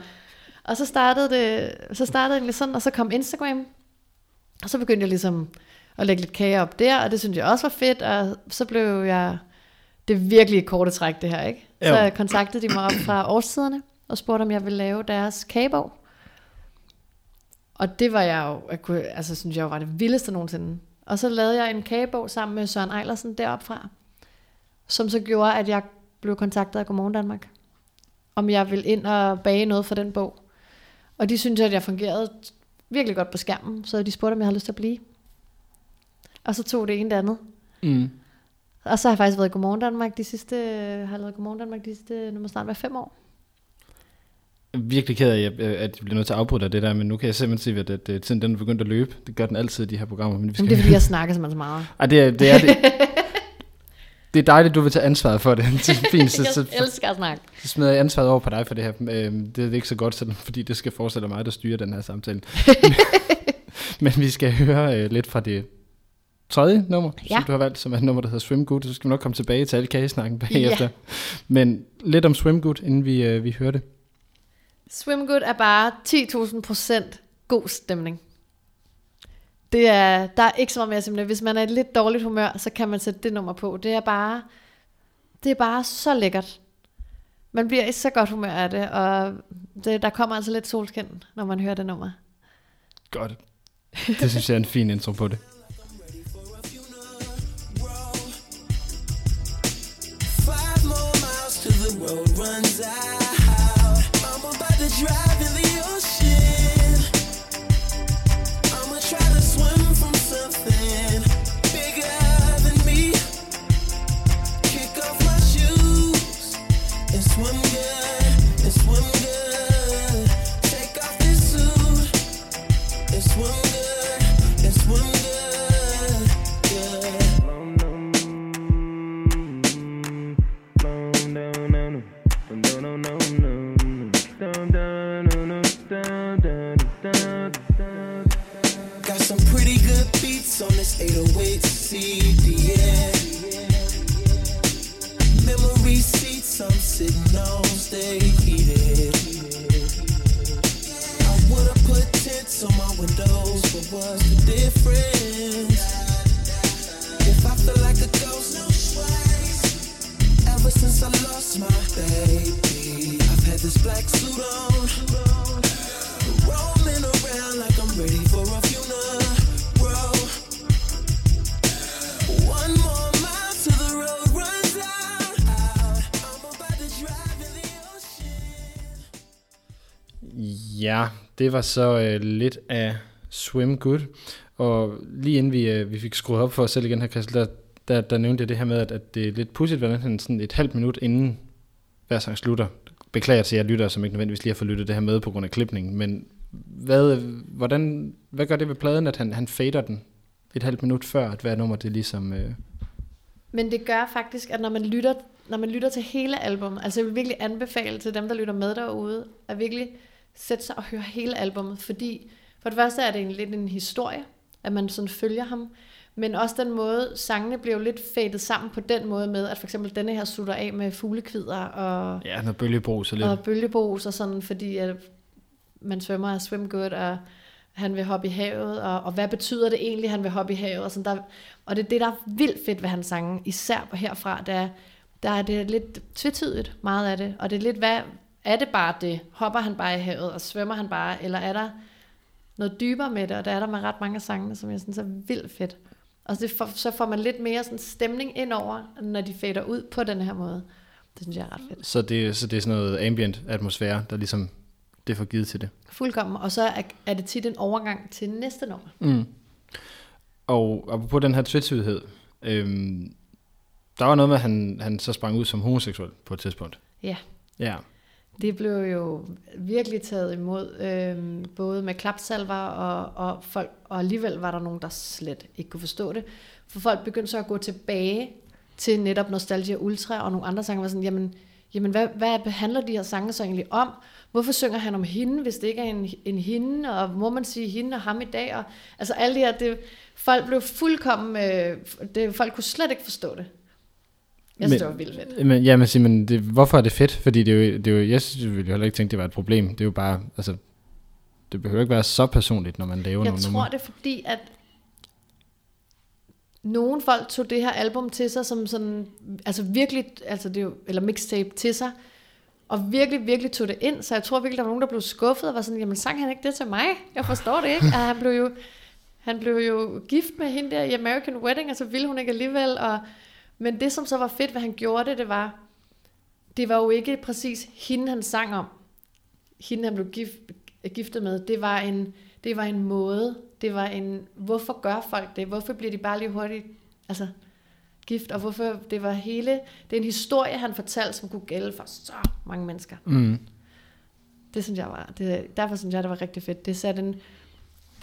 og så startede det, så startede det egentlig sådan, og så kom Instagram. Og så begyndte jeg ligesom at lægge lidt kage op der, og det synes jeg også var fedt, og så blev jeg, det er virkelig et korte træk det her, ikke? Så Jo. jeg kontaktede de mig op fra årstiderne, og spurgte, om jeg ville lave deres kagebog. Og det var jeg jo, jeg kunne, altså synes jeg var det vildeste nogensinde. Og så lavede jeg en kagebog sammen med Søren Eilersen deroppe fra, som så gjorde, at jeg blev kontaktet af Godmorgen Danmark, om jeg ville ind og bage noget for den bog. Og de syntes, at jeg fungerede virkelig godt på skærmen, så de spurgte, om jeg havde lyst til at blive. Og så tog det ene det andet. Mm. Og så har jeg faktisk været i Godmorgen Danmark de sidste, har lavet Godmorgen Danmark de sidste, nu må snart være fem år. Virkelig ked af, at jeg, at jeg bliver nødt til at afbryde det der, men nu kan jeg simpelthen se, at, at, at tiden den er begyndt at løbe. Det gør den altid i de her programmer. Men vi skal... Men det er fordi, jeg snakker så meget. Ej, det er, det er det. Det er dejligt, du vil tage ansvaret for det. Det er fint, så, så, jeg elsker at snakke. så smider jeg ansvaret over på dig for det her. Øhm, Det er ikke så godt, selvom- fordi det skal forestille mig, der styrer den her samtale. Men vi skal høre øh, lidt fra det tredje nummer, Ja. som du har valgt, som er et nummer, der hedder Swim Good. Så skal vi nok komme tilbage til alle kagesnakken bagefter. Men lidt om Swim Good, inden vi, øh, vi hører det. Swim Good er bare 10.000 procent god stemning. Det er, der er ikke så meget mere simpelthen. Hvis man er i lidt dårligt humør, så kan man sætte det nummer på. Det er bare, det er bare så lækkert. Man bliver i så godt humør af det, og det, der kommer altså lidt solskin, når man hører det nummer. Godt. Det synes jeg er en fin intro på det. Det var så øh, lidt af Swim Good. Og lige inden vi, øh, vi fik skruet op for os selv igen her, Christel, der, der, der nævnte jeg det her med, at, at det er lidt pudsigt, hvordan han sådan et halvt minut inden hver sang slutter. Beklager til jer lyttere, som ikke nødvendigvis lige har fået lyttet det her med på grund af klipningen, men hvad, hvordan, hvad gør det ved pladen, at han, han fader den et halvt minut før, at hver nummer det ligesom... Øh, Men det gør faktisk, at når man lytter, når man lytter til hele albumet, altså jeg vil virkelig anbefale til dem, der lytter med derude, at virkelig sætte sig og høre hele albumet, fordi for det første er det en, lidt en historie, at man sådan følger ham, men også den måde, sangene bliver jo lidt fadet sammen på den måde med, at for eksempel denne her slutter af med fuglekvider og, ja, noget bølgebrus og lidt. og bølgebos og sådan, fordi at man svømmer af swim good, og han vil hoppe i havet, og, og hvad betyder det egentlig, han vil hoppe i havet, og sådan der, og det er det, der er vildt fedt ved hans sange, især på herfra, der, der er det lidt tvetydigt, meget af det, og det er lidt, hvad, er det bare det, hopper han bare i havet, og svømmer han bare, eller er der noget dybere med det, og der er der med ret mange af sangene, som jeg synes er vildt fedt. Og for, så får man lidt mere sådan stemning ind over, når de fader ud på den her måde. Det synes jeg er ret fedt. Så det, så det er sådan noget ambient atmosfære, der ligesom det får givet til det. Fuldkommen. Og så er, er det tit en overgang til næste nummer. Mm. Og, på den her tvetydighed, øhm, der var noget med, at han, han så sprang ud som homoseksuel på et tidspunkt. Ja. Ja. Det blev jo virkelig taget imod, øh, både med klapsalver og, og folk, og alligevel var der nogen, der slet ikke kunne forstå det. For folk begyndte så at gå tilbage til netop Nostalgia Ultra og nogle andre sange, var sådan, jamen, jamen hvad, hvad handler de her sange så egentlig om? Hvorfor synger han om hende, hvis det ikke er en, en hende, og må man sige hende og ham i dag? Og, altså alle de her, det, folk blev fuldkommen, øh, det, folk kunne slet ikke forstå det. Jeg synes, Men- det var vildt fedt. Men, ja, men, sig, men det, hvorfor er det fedt? Fordi det er jo, det er jo, jeg synes, jeg ville jo heller ikke tænke, det var et problem. Det er jo bare, altså, det behøver ikke være så personligt, når man laver Jeg nogle tror, numre. det er fordi, at nogle folk tog det her album til sig som sådan, altså virkelig, altså det er jo, eller mixtape til sig, og virkelig, virkelig tog det ind. Så jeg tror virkelig, der var nogen, der blev skuffet og var sådan, jamen sang han ikke det til mig? Jeg forstår det ikke. Han blev jo, han blev jo gift med hende der i American Wedding, og så ville hun ikke alligevel. Og, men det, som så var fedt, hvad han gjorde det, det var, det var jo ikke præcis hende, han sang om. Hende, han blev gift, giftet med. Det var en, det var en måde. Det var en, hvorfor gør folk det? Hvorfor bliver de bare lige hurtigt, altså, gift? Og hvorfor, det var hele, det er en historie, han fortalte, som kunne gælde for så mange mennesker. Mm. Det synes jeg var, det, derfor synes jeg, det var rigtig fedt. Det satte, en,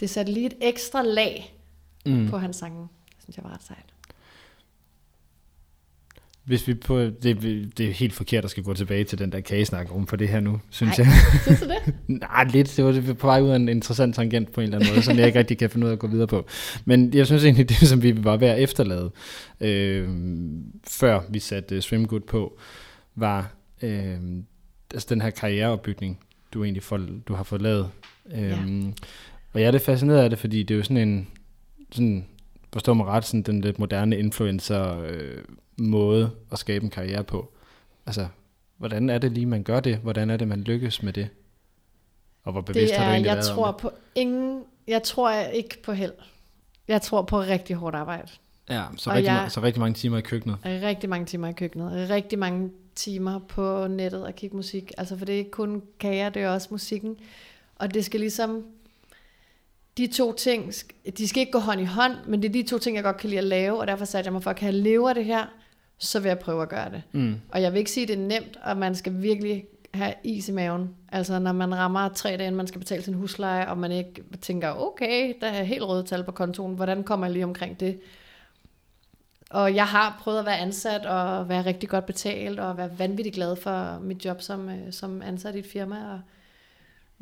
det satte lige et ekstra lag Mm. på hans sange. Det synes jeg var ret sejt. Hvis vi på, det, det er helt forkert at skal gå tilbage til den der kagesnak om på det her nu, synes Ej. jeg. Synes du det? Nej, lidt. Det var på vej ud af en interessant tangent på en eller anden måde, som jeg ikke rigtig kan finde ud af at gå videre på. Men jeg synes egentlig, det som vi var ved at efterlade, øh, før vi satte uh, Swim Good på, var øh, altså den her karriereopbygning, du egentlig får, du har fået lavet. Øh, Ja. Og jeg er lidt fascineret af det, fordi det er jo sådan en, sådan, forstår mig ret, sådan den lidt moderne influencer øh, måde at skabe en karriere på. Altså, hvordan er det lige, man gør det? Hvordan er det, man lykkes med det? Og hvor bevidst Det har du er, egentlig jeg været tror om det? på ingen, jeg tror ikke på held. Jeg tror på rigtig hårdt arbejde. Ja, så og rigtig, jeg- så rigtig mange timer i køkkenet. Rigtig mange timer i køkkenet. Rigtig mange timer på nettet og kigge musik. Altså for det er ikke kun kager, det er også musikken. Og det skal ligesom... De to ting, de skal ikke gå hånd i hånd, men det er de to ting, jeg godt kan lide at lave, og derfor satte jeg mig for, kan jeg leve af det her, så vil jeg prøve at gøre det. Mm. Og jeg vil ikke sige, at det er nemt, og man skal virkelig have is i maven. Altså når man rammer tre dage, inden man skal betale sin husleje, og man ikke tænker, okay, der er helt røde tal på kontoen, hvordan kommer jeg lige omkring det? Og jeg har prøvet at være ansat og være rigtig godt betalt og være vanvittigt glad for mit job som, øh, som ansat i et firma. Og,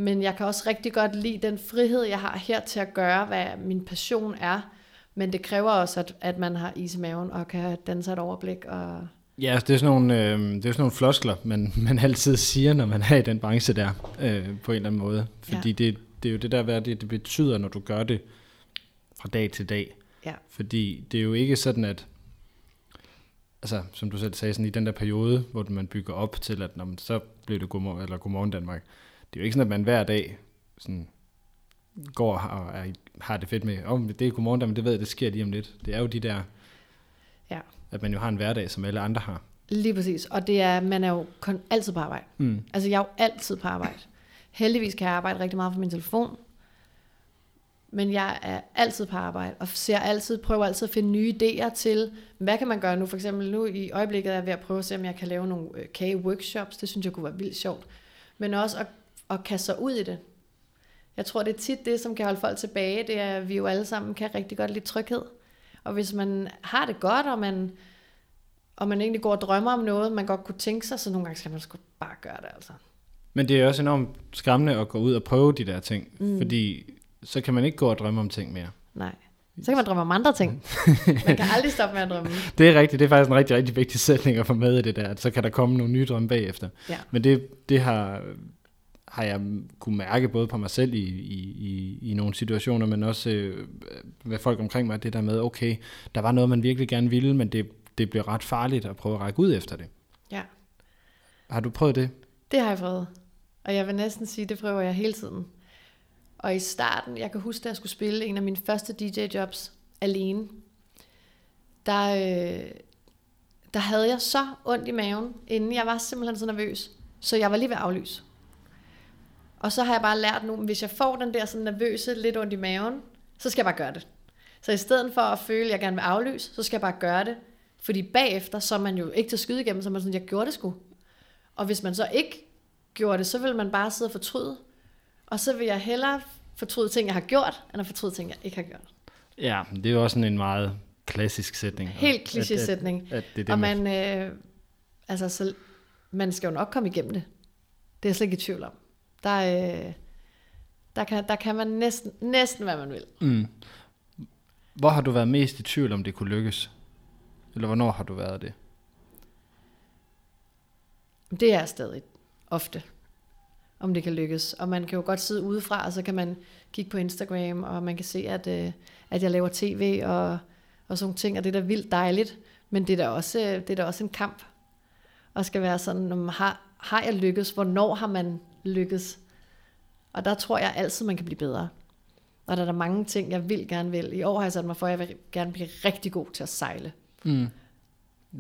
men jeg kan også rigtig godt lide den frihed, jeg har her til at gøre, hvad min passion er. Men det kræver også, at, at man har is i maven og kan danne sig et overblik. Og, Ja, det er sådan nogle, øh, det er sådan nogle floskler, man, man altid siger, når man er i den branche der, øh, på en eller anden måde. Fordi Ja. det, det er jo det der, hvad det, det betyder, når du gør det fra dag til dag. ja. Fordi det er jo ikke sådan, at altså, som du selv sagde, sådan i den der periode, hvor man bygger op til, at når man, så bliver det godmorgen, eller godmorgen Danmark. Det er jo ikke sådan, at man hver dag sådan, går og har, er, har det fedt med, om oh, det er godmorgen Danmark, det ved jeg, det sker lige om lidt. Det er jo de der, Ja. at man jo har en hverdag, som alle andre har. Lige præcis. Og det er, man er jo kun altid på arbejde. Mm. Altså, jeg er jo altid på arbejde. Heldigvis kan jeg arbejde rigtig meget på min telefon. Men jeg er altid på arbejde, og ser altid, prøver altid at finde nye idéer til, hvad kan man gøre nu? For eksempel nu i øjeblikket er jeg ved at prøve at se, om jeg kan lave nogle øh, kage-workshops. Det synes jeg kunne være vildt sjovt. Men også at, at kaste sig ud i det. Jeg tror, det er tit det, som kan holde folk tilbage. Det er, at vi jo alle sammen kan rigtig godt lide tryghed. Og hvis man har det godt, og man, og man egentlig går og drømmer om noget, man godt kunne tænke sig, så nogle gange skal man sgu bare gøre det, altså. Men det er også enormt skræmmende at gå ud og prøve de der ting, mm. fordi så kan man ikke gå og drømme om ting mere. Nej. Så kan man drømme om andre ting. Man kan aldrig stoppe med at drømme. Det er rigtigt, det er faktisk en rigtig, rigtig vigtig sætning at få med i det der, at så kan der komme nogle nye drømme bagefter. Ja. Men det, det har, har jeg kunne mærke både på mig selv i, i, i, i nogle situationer, men også øh, med folk omkring mig, det der med, okay, der var noget, man virkelig gerne ville, men det, det blev ret farligt at prøve at række ud efter det. Ja, Har du prøvet det? det har jeg prøvet. Og jeg vil næsten sige, det prøver jeg hele tiden. Og i starten, jeg kan huske, da jeg skulle spille en af mine første DJ-jobs alene, der, øh, der havde jeg så ondt i maven, inden jeg var simpelthen så nervøs, så jeg var lige ved at aflyse. Og så har jeg bare lært nu, at hvis jeg får den der sådan nervøse, lidt ondt i maven, så skal jeg bare gøre det. Så i stedet for at føle, at jeg gerne vil aflyse, så skal jeg bare gøre det. Fordi bagefter, så er man jo ikke til at skyde igennem, så er man sådan, jeg gjorde det sgu. Og hvis man så ikke gjorde det, så vil man bare sidde og fortryde. Og så vil jeg hellere fortryde ting, jeg har gjort, end at fortryde ting, jeg ikke har gjort. Ja, det er jo også sådan en meget klassisk sætning. Helt At- at- kliché-sætning. At, at det er det, og man, man, øh, altså, så, man skal jo nok komme igennem det. Det er jeg slet ikke i tvivl om. Der, øh, der, kan, der kan man næsten, næsten, hvad man vil. mm. Hvor har du været mest i tvivl, om det kunne lykkes? Eller hvornår har du været det? Det er stadig ofte, om det kan lykkes. Og man kan jo godt sidde udefra, og så kan man kigge på Instagram, og man kan se, at, øh, at jeg laver tv og, og sådan nogle ting, og det er da vildt dejligt. Men det er da også, øh, det er da også en kamp. Og skal være sådan, når man har, har jeg lykkes? Hvornår har man lykkes? Og der tror jeg altid, man kan blive bedre. Og der er der mange ting, jeg vil gerne vil. I år har jeg sat mig for, at jeg vil gerne blive rigtig god til at sejle. Mm.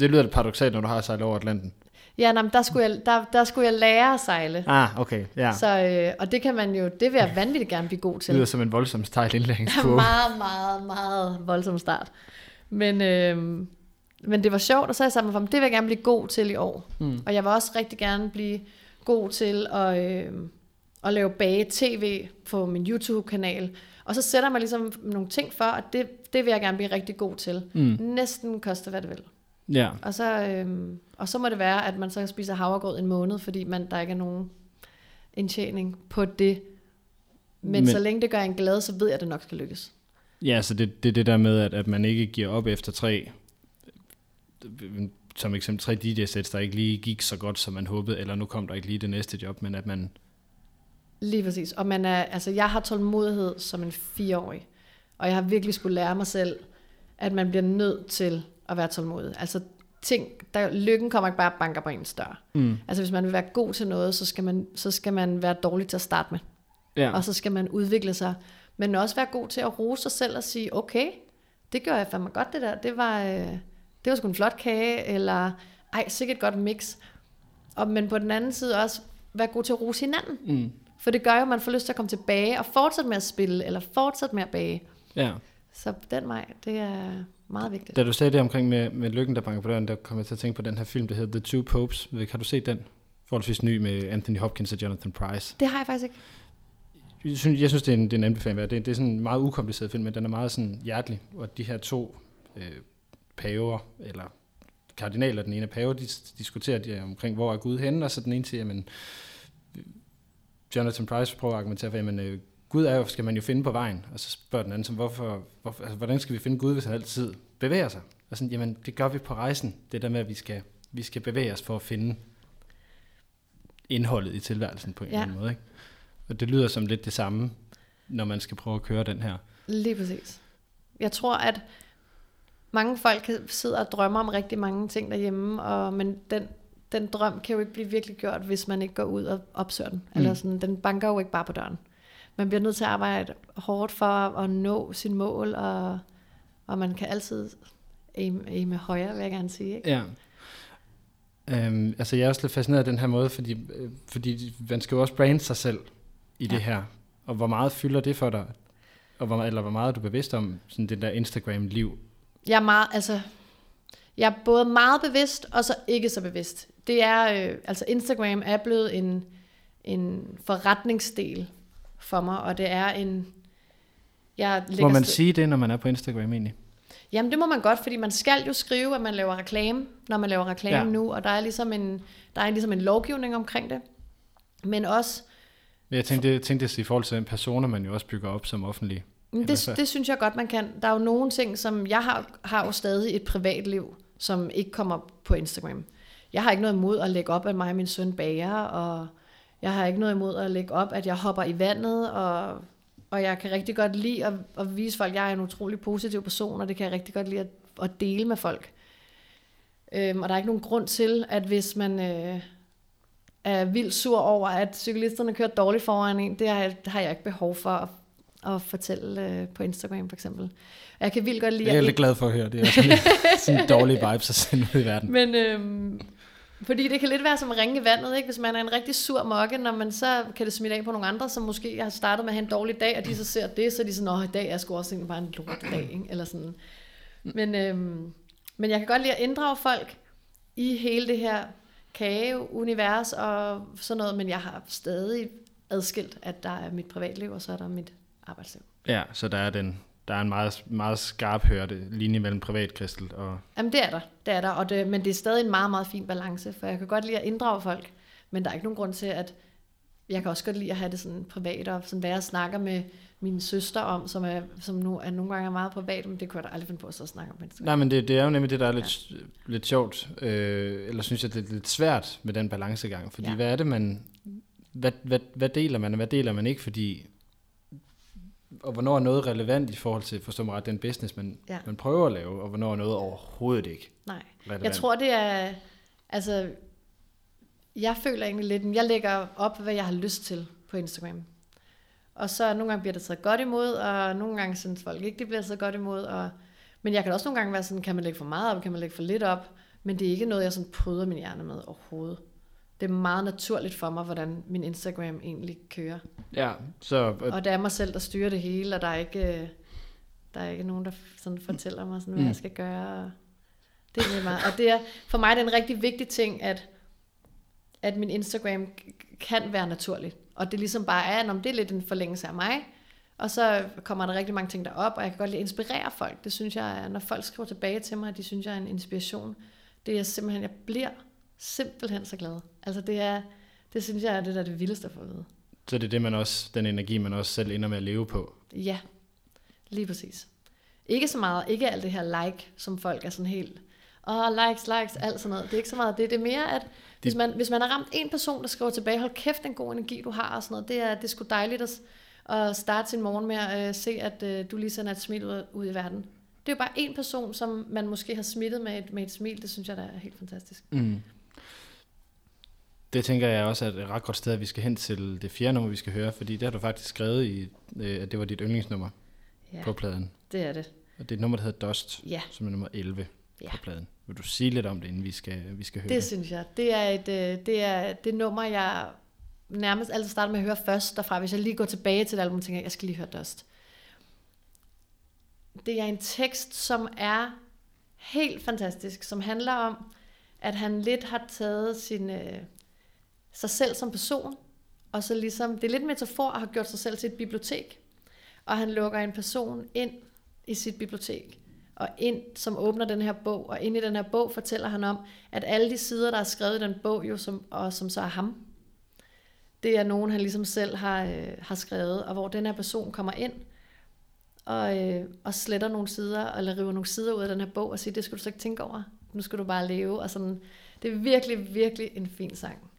Det lyder lidt paradoxalt, når du har sejlet over Atlanten. Ja, nej, men der, skulle jeg, der, der skulle jeg lære at sejle. Ah, okay, ja. Så, øh, og det kan man jo, det vil jeg vanvittigt gerne blive god Det til. lyder som en voldsom stejl indlæringskurve. meget, meget, meget voldsom start. Men, øh, men det var sjovt, og så har jeg sat mig for, det vil jeg gerne blive god til i år. Mm. Og jeg vil også rigtig gerne blive god til at, øh, at lave bage-tv på min YouTube-kanal. Og så sætter man ligesom nogle ting for, at det, det vil jeg gerne blive rigtig god til. Mm. Næsten koster, hvad det vil. Ja, Og så, øhm, og så må det være, at man så spiser havregrød en måned, fordi man, der ikke er nogen indtjening på det. Men, Men- så længe det gør en glad, så ved jeg, at det nok skal lykkes. ja så det, det er det der med, at, at man ikke giver op efter tre, som eksempel tre DJ-sæts, der ikke lige gik så godt, som man håbede, eller nu kom der ikke lige det næste job, men at man, Lige præcis. Og man er, altså, jeg har tålmodighed som en fireårig. Og jeg har virkelig skulle lære mig selv, at man bliver nødt til at være tålmodig. Altså ting, der, lykken kommer ikke bare banker på ens dør. mm, Altså hvis man vil være god til noget, så skal man, så skal man være dårlig til at starte med. ja, Og så skal man udvikle sig. Men også være god til at rose sig selv og sige, okay, det gør jeg fandme godt det der. Det var, øh, det var sgu en flot kage, eller ej, sikkert et godt mix. Og, men på den anden side også være god til at rose hinanden. mm, For det gør jo, at man får lyst til at komme tilbage og fortsætte med at spille, eller fortsætte med at bage. ja. Så den vej, det er meget vigtigt. Da du sagde det omkring med, med lykken, der banker på døren, der kom jeg til at tænke på den her film, der hedder The Two Popes. Har du set den? Forholdsvis ny med Anthony Hopkins og Jonathan Price. Det har jeg faktisk ikke. Jeg synes, jeg synes det, er en, det er en anbefaling. Det, det er sådan en meget ukompliceret film, men den er meget sådan hjertelig. Og de her to øh, paver, eller kardinaler, den ene pave, de diskuterer de omkring, hvor er Gud henne, og så den ene siger, jamen, Jonathan Price prøver at argumentere for, jamen, øh, Gud er jo, skal man jo finde på vejen. Og så spørger den anden, som, hvorfor, hvorfor, altså, hvordan skal vi finde Gud, hvis han altid bevæger sig? Og sådan, jamen, det gør vi på rejsen. Det der med, at vi skal, vi skal bevæge os for at finde indholdet i tilværelsen på en Ja. eller anden måde. Ikke? Og det lyder som lidt det samme, når man skal prøve at køre den her. Lige præcis. Jeg tror, at mange folk kan sidde og drømme om rigtig mange ting derhjemme, og, men den, den drøm kan jo ikke blive virkelig gjort, hvis man ikke går ud og opsøger den. Mm. Eller sådan, den banker jo ikke bare på døren. Man bliver nødt til at arbejde hårdt for at nå sin mål, og, og man kan altid aim, aim højere, vil jeg gerne sige. Ikke? Ja. Øhm, altså jeg er også lidt fascineret af den her måde, fordi, øh, fordi man skal jo også brande sig selv i ja. det her. Og hvor meget fylder det for dig? Og hvor, eller hvor meget er du bevidst om sådan det der Instagram-liv? Jeg er meget, altså, jeg er både meget bevidst, og så ikke så bevidst. Det er, øh, altså Instagram er blevet en, en forretningsdel for mig, og det er en... Jeg Må man sige det, når man er på Instagram egentlig? Jamen det må man godt, fordi man skal jo skrive, at man laver reklame, når man laver reklame ja. nu, og der er ligesom en, der er ligesom en lovgivning omkring det. Men også... Jeg tænkte, jeg tænkte i forhold til den personer, man jo også bygger op som offentlig. Det, det synes jeg godt, man kan. Der er jo nogle ting, som jeg har, har jo stadig et privatliv, som ikke kommer på Instagram. Jeg har ikke noget imod at lægge op, at mig og min søn bager, og jeg har ikke noget imod at lægge op, at jeg hopper i vandet, og og jeg kan rigtig godt lide at, at vise folk, at jeg er en utrolig positiv person, og det kan jeg rigtig godt lide at, at dele med folk. Øhm, og der er ikke nogen grund til, at hvis man øh, er vildt sur over, at cyklisterne kører dårligt foran en, det har har jeg ikke behov for at, at fortælle øh, på Instagram for eksempel. Jeg kan vildt godt lide... Jeg er lidt glad for at høre, det er sådan, sådan dårlige vibes at sende ud i verden. Men, øhm, fordi det kan lidt være som at ringe i vandet, ikke? Hvis man er en rigtig sur mokke, når man så kan det smitte af på nogle andre, som måske har startet med at have en dårlig dag, og de så ser det, så er de sådan, åh, i dag er sgu også bare en lort dag, ikke? Eller sådan. Men, øhm, men jeg kan godt lide at inddrage folk i hele det her kage-univers og sådan noget, men jeg har stadig adskilt, at der er mit privatliv, og så er der mit arbejdsliv. Ja, så der er den der er en meget, meget skarp hørte linje mellem privatkristel og... Jamen det er der, det er der, og det, men det er stadig en meget, meget fin balance, for jeg kan godt lide at inddrage folk, men der er ikke nogen grund til, at jeg kan også godt lide at have det sådan privat, og sådan hvad jeg snakker med min søster om, som, er, som nu er nogle gange er meget privat, men det kunne jeg da aldrig finde på at så snakke om. Nej, men det, det er jo nemlig det, der er lidt, ja. lidt sjovt, øh, eller synes jeg, det er lidt svært med den balancegang, fordi ja. hvad er det, man, hvad, hvad, hvad deler man, og hvad deler man ikke, fordi og hvornår er noget relevant i forhold til, forstå mig ret, den business, man, ja. man prøver at lave, og hvornår er noget overhovedet ikke Nej, relevant. jeg tror det er, altså, jeg føler egentlig lidt, jeg lægger op, hvad jeg har lyst til på Instagram. Og så nogle gange bliver det taget godt imod, og nogle gange synes folk ikke, det bliver taget godt imod. Og, men jeg kan også nogle gange være sådan, kan man lægge for meget op, kan man lægge for lidt op, men det er ikke noget, jeg sådan prøver min hjerne med overhovedet det er meget naturligt for mig, hvordan min Instagram egentlig kører. Ja, så... Og det er mig selv, der styrer det hele, og der er ikke, der er ikke nogen, der sådan fortæller mig, sådan, hvad mm. jeg skal gøre. Det er meget. Og det er, for mig er det en rigtig vigtig ting, at, at min Instagram kan være naturligt. Og det ligesom bare er, om det er lidt en forlængelse af mig, og så kommer der rigtig mange ting derop, og jeg kan godt lide at inspirere folk. Det synes jeg, når folk skriver tilbage til mig, at de synes, jeg er en inspiration. Det er simpelthen, jeg bliver simpelthen så glad. Altså det er, det synes jeg er det, der er det vildeste at få at vide. Så det er det, man også, den energi, man også selv ender med at leve på? Ja, lige præcis. Ikke så meget, ikke alt det her like, som folk er sådan helt, åh, oh, likes, likes, alt sådan noget. Det er ikke så meget det. Det er mere, at hvis man, hvis man har ramt en person, der skriver tilbage, hold kæft, en god energi, du har, og sådan noget, det er, det er sgu dejligt at, at starte sin morgen med at uh, se, at uh, du lige sender et smil ud, ud i verden. Det er jo bare en person, som man måske har smittet med et, med et smil. Det synes jeg, der er helt fantastisk. Mm. Det tænker jeg også er et ret godt sted, at vi skal hen til det fjerde nummer, vi skal høre, fordi det har du faktisk skrevet i, øh, at det var dit yndlingsnummer ja, på pladen. det er det. Og det er et nummer, der hedder Dust, ja. som er nummer 11 ja. på pladen. Vil du sige lidt om det, inden vi skal, vi skal høre det? Det synes jeg. Det er et øh, det er det nummer, jeg nærmest altid starter med at høre først derfra. Hvis jeg lige går tilbage til det album, tænker jeg, jeg skal lige høre Dust. Det er en tekst, som er helt fantastisk, som handler om, at han lidt har taget sin, øh, sig selv som person, og så ligesom, det er lidt metafor at have gjort sig selv til et bibliotek, og han lukker en person ind i sit bibliotek, og ind, som åbner den her bog, og ind i den her bog fortæller han om, at alle de sider, der er skrevet i den bog, jo, som, og som så er ham, det er nogen, han ligesom selv har, øh, har skrevet, og hvor den her person kommer ind, og, øh, og sletter nogle sider, eller river nogle sider ud af den her bog, og siger, det skal du så ikke tænke over, nu skal du bare leve, og sådan, det er virkelig, virkelig en fin sang.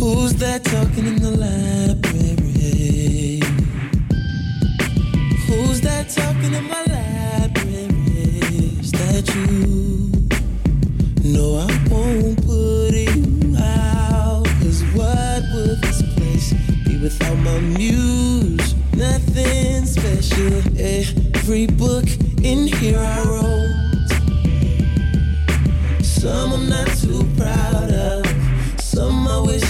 Who's that talking in the library? Who's that talking in my library? too. No, I won't put you out. Cause what would this place be without my muse? Nothing special. Every book in here I wrote. Some I'm not too proud of. Some I wish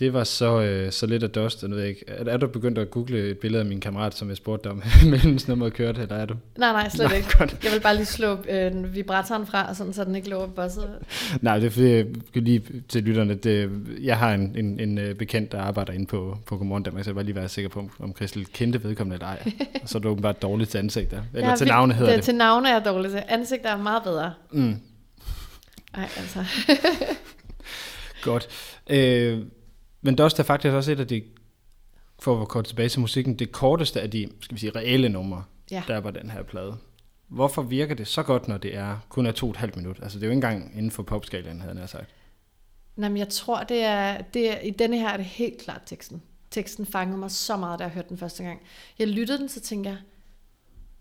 Det var så, øh, så lidt af dust. Nu ved jeg ikke. Er, er du begyndt at google et billede af min kammerat, som jeg spurgte dig om, mens nummeret kørte, eller er du? Nej, nej, slet Nej, ikke. godt. Jeg vil bare lige slå øh, vibratoren fra, sådan, så den ikke lå bosset. Nej, det er fordi, jeg lige til lytterne, det, jeg har en, en, en øh, bekendt, der arbejder inde på, på Godmorgen Danmark, så jeg vil bare lige være sikker på, om- om Christel kendte vedkommende eller ej. Og så er du åbenbart dårligt til ansigt der. Eller Jeg til navne hedder det. Til navne er jeg dårlig til. Ansigt er meget bedre. Mm, Nej, altså. godt. Øh, men Dust er faktisk også et af de, for at kort tilbage til musikken, det korteste af de, skal vi sige, reelle numre, Ja. der var den her plade. Hvorfor virker det så godt, når det er kun er to og et halvt minut? Altså det er jo ikke engang inden for popskalaen, havde jeg sagt. Nej, men jeg tror, det er, det er, i denne her er det helt klart teksten. Teksten fangede mig så meget, da jeg hørte den første gang. Jeg lyttede den, så tænkte jeg,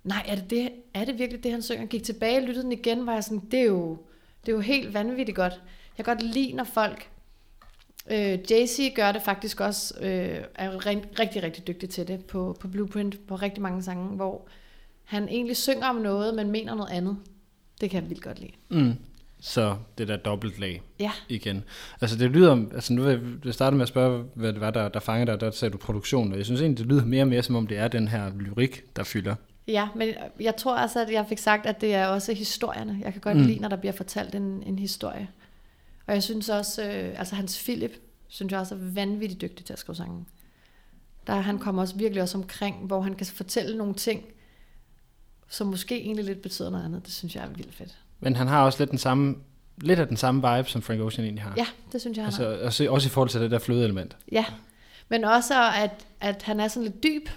nej, er det, det, er det virkelig det, han synger? Jeg gik tilbage og lyttede den igen, var jeg sådan, det er jo, det er jo helt vanvittigt godt. Jeg kan godt lide, når folk... Øh, Jay-Z gør det faktisk også, øh, er rigtig, rigtig, rigtig dygtig til det på, på Blueprint, på rigtig mange sange, hvor han egentlig synger om noget, men mener noget andet. Det kan jeg vildt godt lide. Mm. Så det der dobbelt lag Ja, igen. Altså det lyder, altså nu vil jeg- starte med at spørge, hvad det var, der, der fangede dig, der sagde du produktion, og jeg synes egentlig, det lyder mere og mere, som om det er den her lyrik, der fylder. Ja, men jeg tror altså, at jeg fik sagt, at det er også historierne. Jeg kan godt mm. lide, når der bliver fortalt en, en historie. Og jeg synes også, øh, altså Hans Philip, synes jeg også er vanvittigt dygtig til at skrive sange. Der han kommer også virkelig også omkring, hvor han kan fortælle nogle ting, som måske egentlig lidt betyder noget andet. Det synes jeg er vildt fedt. Men han har også lidt den samme, lidt af den samme vibe, som Frank Ocean egentlig har. Ja, det synes jeg, han altså, også, også i forhold til det der flødeelement. Ja, men også at, at han er sådan lidt dyb.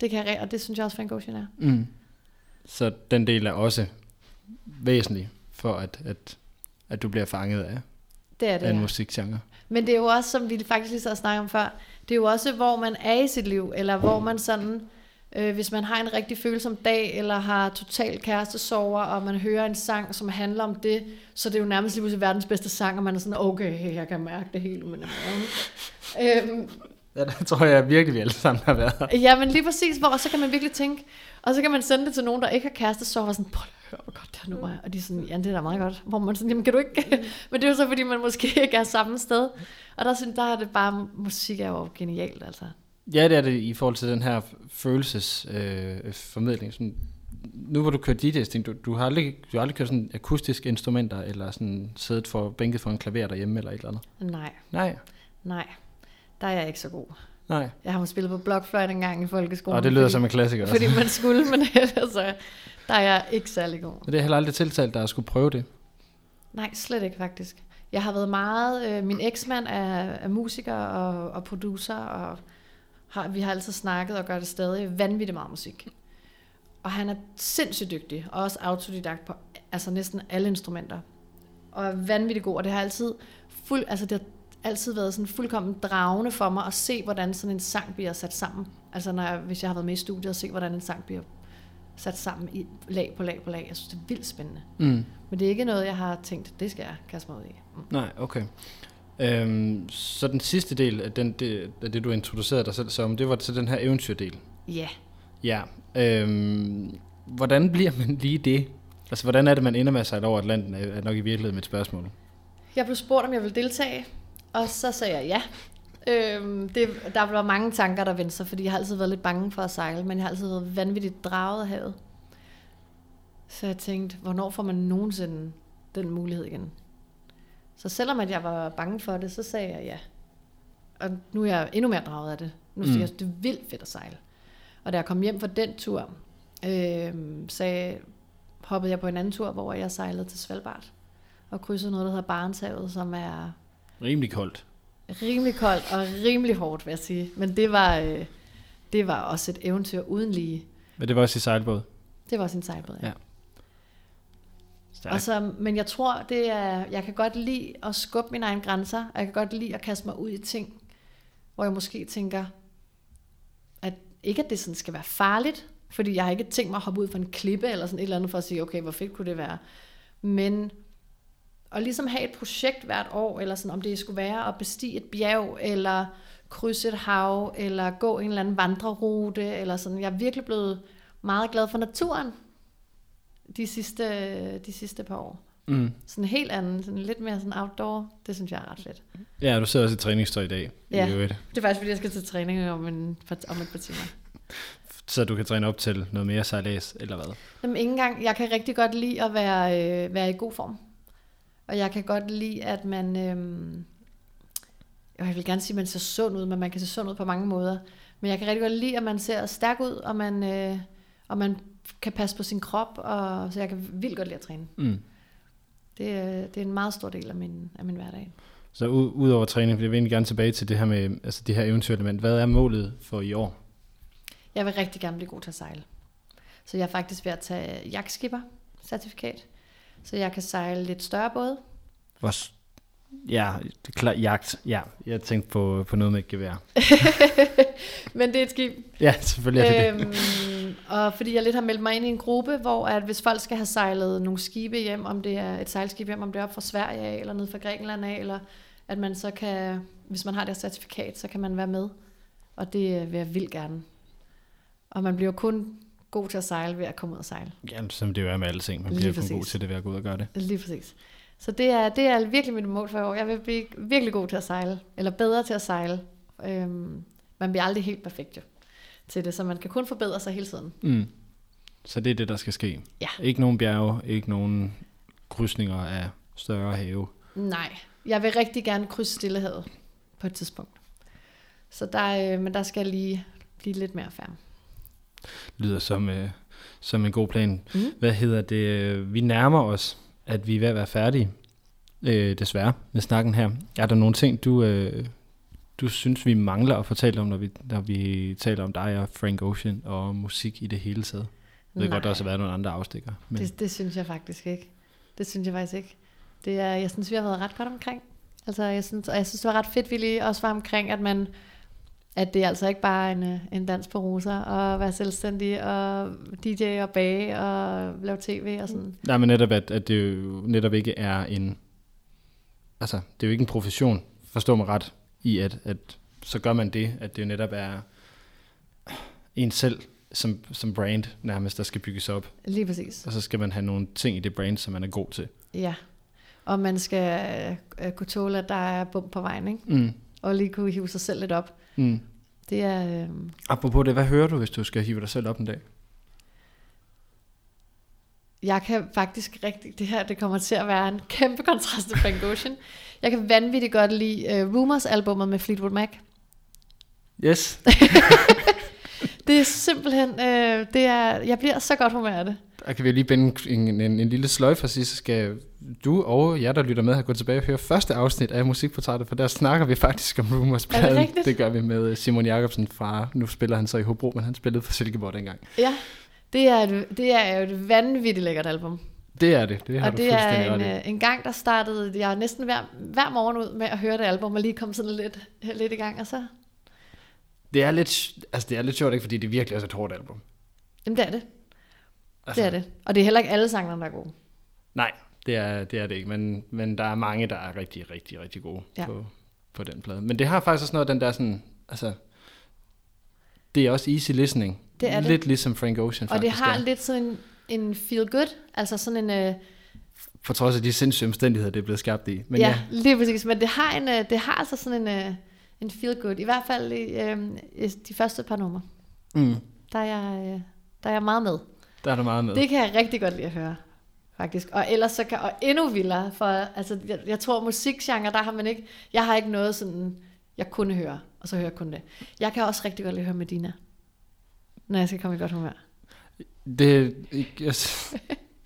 Det kan jeg, og det synes jeg også, Frank Ocean er. Mm. Så den del er også væsentlig for, at, at, at du bliver fanget af, Det er det, af en ja. musikgenre. Men det er jo også, som vi faktisk lige så snakke om før, det er jo også, hvor man er i sit liv, eller hvor man sådan, øh, hvis man har en rigtig følsom dag, eller har total kærestesover, og man hører en sang, som handler om det, så det er jo nærmest lige pludselig verdens bedste sang, og man er sådan, okay, jeg kan mærke det hele maven. øhm, Ja, det tror jeg virkelig, vi alle sammen har været. ja, men lige præcis, hvor så kan man virkelig tænke, og så kan man sende det til nogen, der ikke har kærestesover, og sådan, prøv lige at høre, hvor godt det her nummer er. Og de er sådan, ja, det er da meget godt. Hvor man sådan, jamen kan du ikke? men det er jo så, fordi man måske ikke er samme sted. Og der, synes, der er det bare, musik er jo genialt, altså. Ja, det er det i forhold til den her følelsesformidling. Øh, sådan, nu hvor du kører DJ-ting, du, du, har aldrig, du har aldrig kørt sådan akustiske instrumenter, eller sådan siddet for, bænket for en klaver derhjemme, eller et eller andet. Nej, Nej, nej. Der er jeg ikke så god. Nej. Jeg har jo spillet på blokfløjte engang i folkeskolen. Og det lyder fordi, som en klassiker. Fordi man skulle, men altså, der er jeg ikke særlig god. Men det er heller aldrig tiltalt, der skulle prøve det. Nej, slet ikke faktisk. Jeg har været meget... Øh, min eksmand er, er musiker og, og producer, og har, vi har altid snakket og gør det stadig vanvittigt meget musik. Og han er sindssygt dygtig, og også autodidakt på altså næsten alle instrumenter. Og er vanvittigt god, og det har altid, fuld, altså det har altid været sådan fuldkommen dragende for mig at se, hvordan sådan en sang bliver sat sammen. Altså når jeg, hvis jeg har været med i studiet og se, hvordan en sang bliver sat sammen i lag på lag på lag. Jeg synes, det er vildt spændende. Mm. Men det er ikke noget, jeg har tænkt, det skal jeg kaste mig ud i. Mm. Nej, okay. Øhm, så den sidste del af, den, det, af det, du introducerede dig selv som, det var så den her eventyrdel. Ja. Ja. Øhm, hvordan bliver man lige det? Altså, hvordan er det, man ender med at sejle over Atlanten, er er nok i virkeligheden mit spørgsmål. Jeg blev spurgt, om jeg ville deltage, og så sagde jeg ja. Øhm, det, der var mange tanker, der vendte sig, fordi jeg har altid været lidt bange for at sejle, men jeg har altid været vanvittigt draget af havet. Så jeg tænkte, hvornår får man nogensinde den mulighed igen? Så selvom at jeg var bange for det, så sagde jeg ja. Og nu er jeg endnu mere draget af det. Nu siger Mm. jeg, det er vildt fedt at sejle. Og da jeg kom hjem fra den tur, øh, sagde, hoppede jeg på en anden tur, hvor jeg sejlede til Svalbard. Og krydsede noget, der hedder Barentshavet, som er Rimelig koldt. rimelig koldt og rimelig hårdt, vil jeg sige. Men det var, øh, det var også et eventyr uden lige. Men det var også i sejlbåd. Det var sin sejlbåd, ja. Ja. Og så, men jeg tror, det er, jeg kan godt lide at skubbe mine egne grænser, og jeg kan godt lide at kaste mig ud i ting, hvor jeg måske tænker, at ikke at det sådan skal være farligt, fordi jeg har ikke tænkt mig at hoppe ud fra en klippe eller sådan et eller andet for at sige, okay, hvor fedt kunne det være. Men at ligesom have et projekt hvert år, eller sådan, om det skulle være at bestige et bjerg, eller krydse et hav, eller gå en eller anden vandrerute, eller sådan. Jeg er virkelig blevet meget glad for naturen de sidste, de sidste par år. Mm. Sådan helt anden, sådan lidt mere sådan outdoor, det synes jeg er ret fedt. Ja, du sidder også i træningstøj i dag. Ja. I øvrigt. Det er faktisk, fordi jeg skal til træning om, en, om et par timer. Så du kan træne op til noget mere sejlads, eller hvad? Jamen ikke engang, jeg kan rigtig godt lide at være, øh, være i god form. Og jeg kan godt lide, at man... Øh, jeg vil gerne sige, at man ser sund ud, men man kan se sund ud på mange måder. Men jeg kan rigtig godt lide, at man ser stærk ud, og man, øh, og man kan passe på sin krop, og, så jeg kan vildt godt lide at træne. Mm. Det, øh, det er en meget stor del af min, af min hverdag. Så ud, ud over træning, vil jeg egentlig gerne tilbage til det her med altså det her eventyrelement. Hvad er målet for i år? Jeg vil rigtig gerne blive god til at sejle. Så jeg er faktisk ved at tage jagtskipper certifikat. Så jeg kan sejle lidt større både. Hvor, ja, det er klart, jagt. Ja, jeg tænkte på, på noget med et gevær. Men det er et skib. Ja, selvfølgelig er det det. øhm, og fordi jeg lidt har meldt mig ind i en gruppe, hvor at hvis folk skal have sejlet nogle skibe hjem, om det er et sejlskib hjem, om det er op fra Sverige af, eller ned fra Grækenland af, eller at man så kan, hvis man har det certifikat, så kan man være med. Og det vil jeg vildt gerne. Og man bliver kun god til at sejle ved at komme ud og sejle. Ja, som det jo er med alle ting. Man Lige bliver kun god til det ved at gå ud og gøre det. Lige præcis. Så det er, det er virkelig mit mål for i år. Jeg vil blive virkelig god til at sejle, eller bedre til at sejle. Øhm, man bliver aldrig helt perfekt jo, til det, så man kan kun forbedre sig hele tiden. Mm. Så det er det, der skal ske. Ja. Ikke nogen bjerge, ikke nogen krydsninger af større have. Nej, jeg vil rigtig gerne krydse Stillehavet på et tidspunkt. Så der, øh, men der skal jeg lige blive lidt mere færdig. Lyder som, øh, som en god plan. Mm. Hvad hedder det? Vi nærmer os, at vi er ved at være færdige. Øh, desværre med snakken her. Er der nogle ting, du, øh, du synes, vi mangler at fortælle om, når vi, når vi taler om dig og Frank Ocean og musik i det hele taget? Jeg ved Nej. godt, der også har været nogle andre afstikker. Men Det, det synes jeg faktisk ikke. Det synes jeg faktisk ikke. Det er, jeg synes, vi har været ret godt omkring. Altså, jeg synes, og jeg synes, det var ret fedt, vi lige også var omkring, at man at det er altså ikke bare en, øh, en dans på roser, og være selvstændig, og DJ og bage, og lave tv og sådan. Nej, men netop, at, at det jo netop ikke er en... Altså, det er jo ikke en profession, forstår mig ret, i at, at så gør man det, at det jo netop er en selv som, som brand nærmest, der skal bygges op. Lige præcis. Og så skal man have nogle ting i det brand, som man er god til. Ja. Og man skal øh, kunne tåle, at der er bump på vejen, ikke? Mm. Og lige kunne hive sig selv lidt op. Mm. Det er... Øh, Apropos det, hvad hører du, hvis du skal hive dig selv op en dag? Jeg kan faktisk rigtig, det her det kommer til at være en kæmpe kontrast til Frank Ocean. Jeg kan vanvittigt godt lide uh, Rumors albummet med Fleetwood Mac. Yes. Det er simpelthen, øh, det er, jeg bliver så godt humør af det. Der kan vi lige binde en, en, en, lille sløjfe og sige, så skal du og jer, der lytter med, have gået tilbage og høre første afsnit af Musikportrættet, for der snakker vi faktisk om rumors Er det rigtigt? det gør vi med Simon Jakobsen fra, nu spiller han så i Hobro, men han spillede for Silkeborg dengang. Ja, det er, et, det er jo et vanvittigt lækkert album. Det er det, det har og du det er en, øh, en gang, der startede jeg næsten hver, hver morgen ud med at høre det album, og lige kom sådan lidt, lidt i gang, og så, Det er lidt, altså det er lidt sjovt, ikke, fordi det er virkelig også et hårdt album. jamen det er det. Altså, Det er det. Og det er heller ikke alle sangene, der er gode. Nej, det er, det er det ikke, men, men der er mange, der er rigtig, rigtig, rigtig gode Ja. på, på den plade. Men det har faktisk også noget den der sådan, altså, det er også easy listening. Det er det. Lidt ligesom Frank Ocean Og det faktisk har er. lidt sådan en, en feel good, altså sådan en... Øh, For trods af de sindssyge omstændigheder, det er blevet skabt i. Men ja, ja, lige præcis. Men det har, en, øh, det har altså sådan en, øh, en feel good. I hvert fald i, øh, i de første par numre. Mm. Der er jeg, øh, der er jeg meget med. Der er der meget med. Det kan jeg rigtig godt lide at høre, faktisk. Og ellers så kan, og endnu vildere, for altså, jeg, jeg tror musikgenre, der har man ikke, jeg har ikke noget sådan, jeg kunne høre, og så hører jeg kun det. Jeg kan også rigtig godt lide at høre Medina, når jeg skal komme i godt humør. Det, jeg,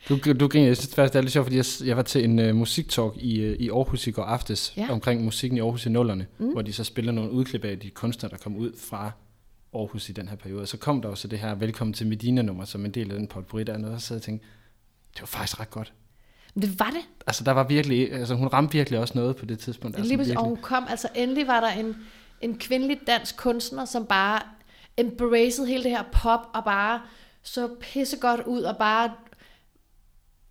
du, du griner, jeg synes faktisk, det er lidt sjovt, fordi jeg, jeg var til en uh, musiktalk i, uh, i Aarhus i går aftes, Ja. omkring musikken i Aarhus i nullerne, mm. hvor de så spiller nogle udklip af de kunstnere, der kom ud fra Aarhus i den her periode. Og så kom der også det her Velkommen til Medina-nummer, som en del af den potpourri der, og så sad jeg tænkte, det var faktisk ret godt. Det var det. Altså, der var virkelig, altså hun ramte virkelig også noget på det tidspunkt. Altså, Lige præcis, og virkelig. hun kom, altså endelig var der en, en kvindelig dansk kunstner, som bare embraced hele det her pop, og bare så pissegodt ud, og bare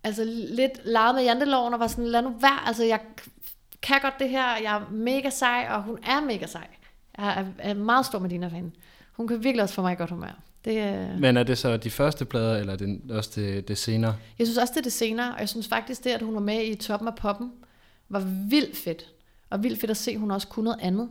altså lidt legede med janteloven, og var sådan, lad nu være, altså jeg kan godt det her, jeg er mega sej, og hun er mega sej. Jeg er, er meget stor Medina-fan. Hun kan virkelig også få mig i godt humør. Det, øh, Men er det så de første plader, eller er det også det, det senere? Jeg synes også, det er det senere, og jeg synes faktisk det, at hun var med i toppen af poppen, var vildt fedt. Og vildt fedt at se, at hun også kunne noget andet,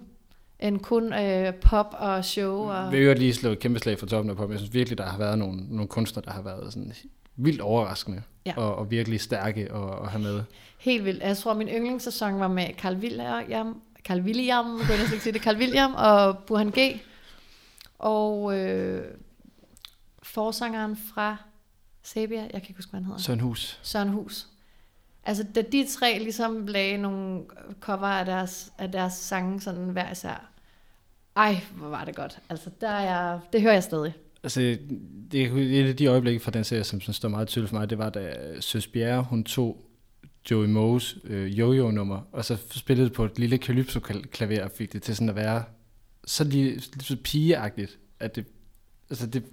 end kun øh, pop og show. Og... Vi vil jo lige slå et kæmpe slag for toppen af pop. Jeg synes virkelig, der har været nogle, nogle kunstnere, der har været sådan vildt overraskende. Ja. Og, og virkelig stærke at, at have med. Helt vildt. Jeg tror, min yndlingssæson var med Carl William, Carl William, kunne jeg sige det, Carl William og Burhan G. Og øh, forsangeren fra Sabia, jeg kan ikke huske, hvad han hedder. Søren Hus. Søren Hus. Altså, da de tre ligesom lagde nogle cover af deres, af deres sange sådan hver især. Ej, hvor var det godt. Altså, der er jeg, det hører jeg stadig. Altså, det er et af de øjeblikke fra den serie, som, som står meget tydeligt for mig, det var, da Søs Bjerre, hun tog Joey Moes øh, yo-yo-nummer, og så spillede det på et lille calypso-klaver, og fik det til sådan at være så lige så pigeagtigt, at det, altså det,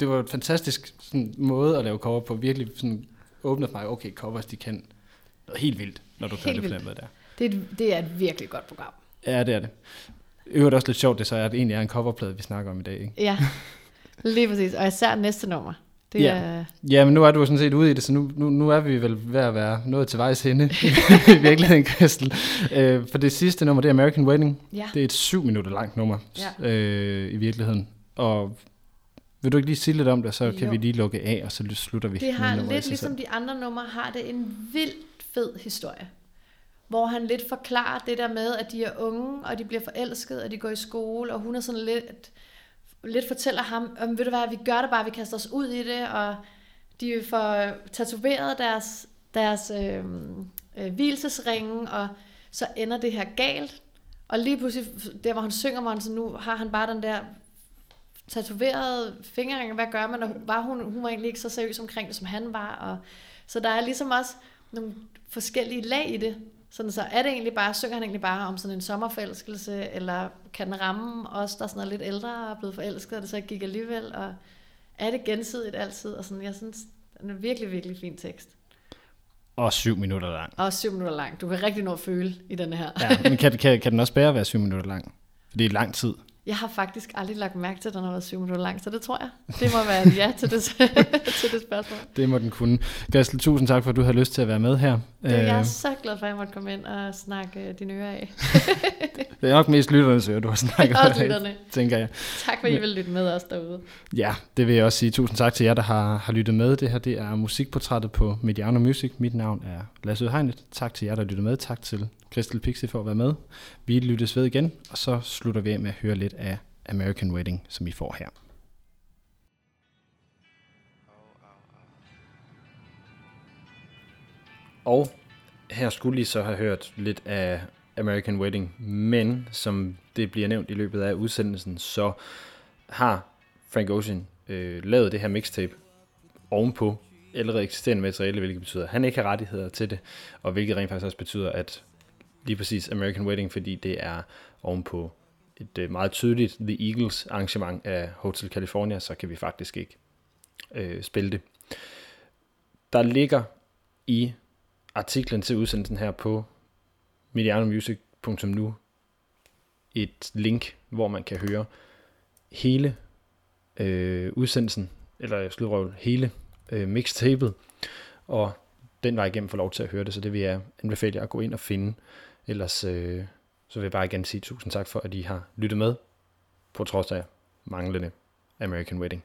det var en fantastisk sådan, måde at lave cover på, virkelig sådan åbner for mig, okay, covers, de kan noget helt vildt, når du gør Helt det på den måde der. Det er, et, det er et virkelig godt program. Ja, det er det. Øvrigt også lidt sjovt, det så er, at det egentlig er en coverplade, vi snakker om i dag, ikke? Ja, lige præcis. Og især næste nummer. Det Ja. er, Ja, men nu er du jo sådan set ude i det, så nu, nu, nu er vi vel ved at være nået til vejs hende i virkeligheden, Kristel. Øh, for det sidste nummer, det er American Wedding. ja. Det er et syv minutter langt nummer Ja. øh, i virkeligheden. Og vil du ikke lige sige lidt om det, så kan Jo. vi lige lukke af, og så slutter vi. Det har lidt ligesom de andre numre, har det en vildt fed historie. Hvor han lidt forklarer det der med, at de er unge, og de bliver forelsket, og de går i skole, og hun er sådan lidt, lidt fortæller ham, om ved du hvad, vi gør det bare, vi kaster os ud i det, og de får øh, tatoveret deres, deres øh, øh, hvilesesringe, og så ender det her galt. Og lige pludselig, der hvor han synger, hvor han så nu har han bare den der tatoverede fingering, hvad gør man? Og var hun, hun var egentlig ikke så seriøs omkring det, som han var. Og, så der er ligesom også nogle forskellige lag i det. Sådan så er det egentlig bare, synger han egentlig bare om sådan en sommerforelskelse, eller kan den ramme os, der sådan er lidt ældre og er blevet forelsket, og det så ikke gik alligevel, og er det gensidigt altid, og sådan, jeg synes, det er en virkelig, virkelig fin tekst. Og syv minutter lang. Og syv minutter lang. Du kan rigtig nå at føle i denne her. Ja, men kan, kan, kan den også bære at være syv minutter lang? For det er lang tid. Jeg har faktisk aldrig lagt mærke til, at den har været syv minutter lang, så det tror jeg. Det må være et ja til det, til det spørgsmål. Det må den kunne. Gastel, tusind tak for, at du har lyst til at være med her. Det, jeg er Øh, så glad for, at jeg måtte komme ind og snakke øh, dine ører af. det er nok mest lytternes øre, du har snakket Og med, lytterne. tænker jeg. Tak for, at I vil lytte med os derude. Ja, det vil jeg også sige. Tusind tak til jer, der har, har lyttet med. Det her det er musikportrættet på Mediano Music. Mit navn er Lasse Udhegnet. Tak til jer, der lyttede med. Tak til Crystal Pixie for at være med. Vi lyttes ved igen, og så slutter vi af med at høre lidt af American Wedding, som I får her. Og her skulle I så have hørt lidt af American Wedding, men som det bliver nævnt i løbet af udsendelsen, så har Frank Ocean øh, lavet det her mixtape ovenpå allerede eksisterende materiale, hvilket betyder, at han ikke har rettigheder til det, og hvilket rent faktisk også betyder, at lige præcis American Wedding, fordi det er ovenpå et øh, meget tydeligt The Eagles arrangement af Hotel California, så kan vi faktisk ikke øh, spille det. Der ligger i artiklen til udsendelsen her på medianomusic.nu et link, hvor man kan høre hele øh, udsendelsen, eller slutrøvel, hele øh, mixtapet, og den vej igennem får lov til at høre det, så det vil jeg anbefale jer at gå ind og finde. Ellers øh, så vil jeg bare igen sige tusind tak for, at I har lyttet med, på trods af manglende American Wedding.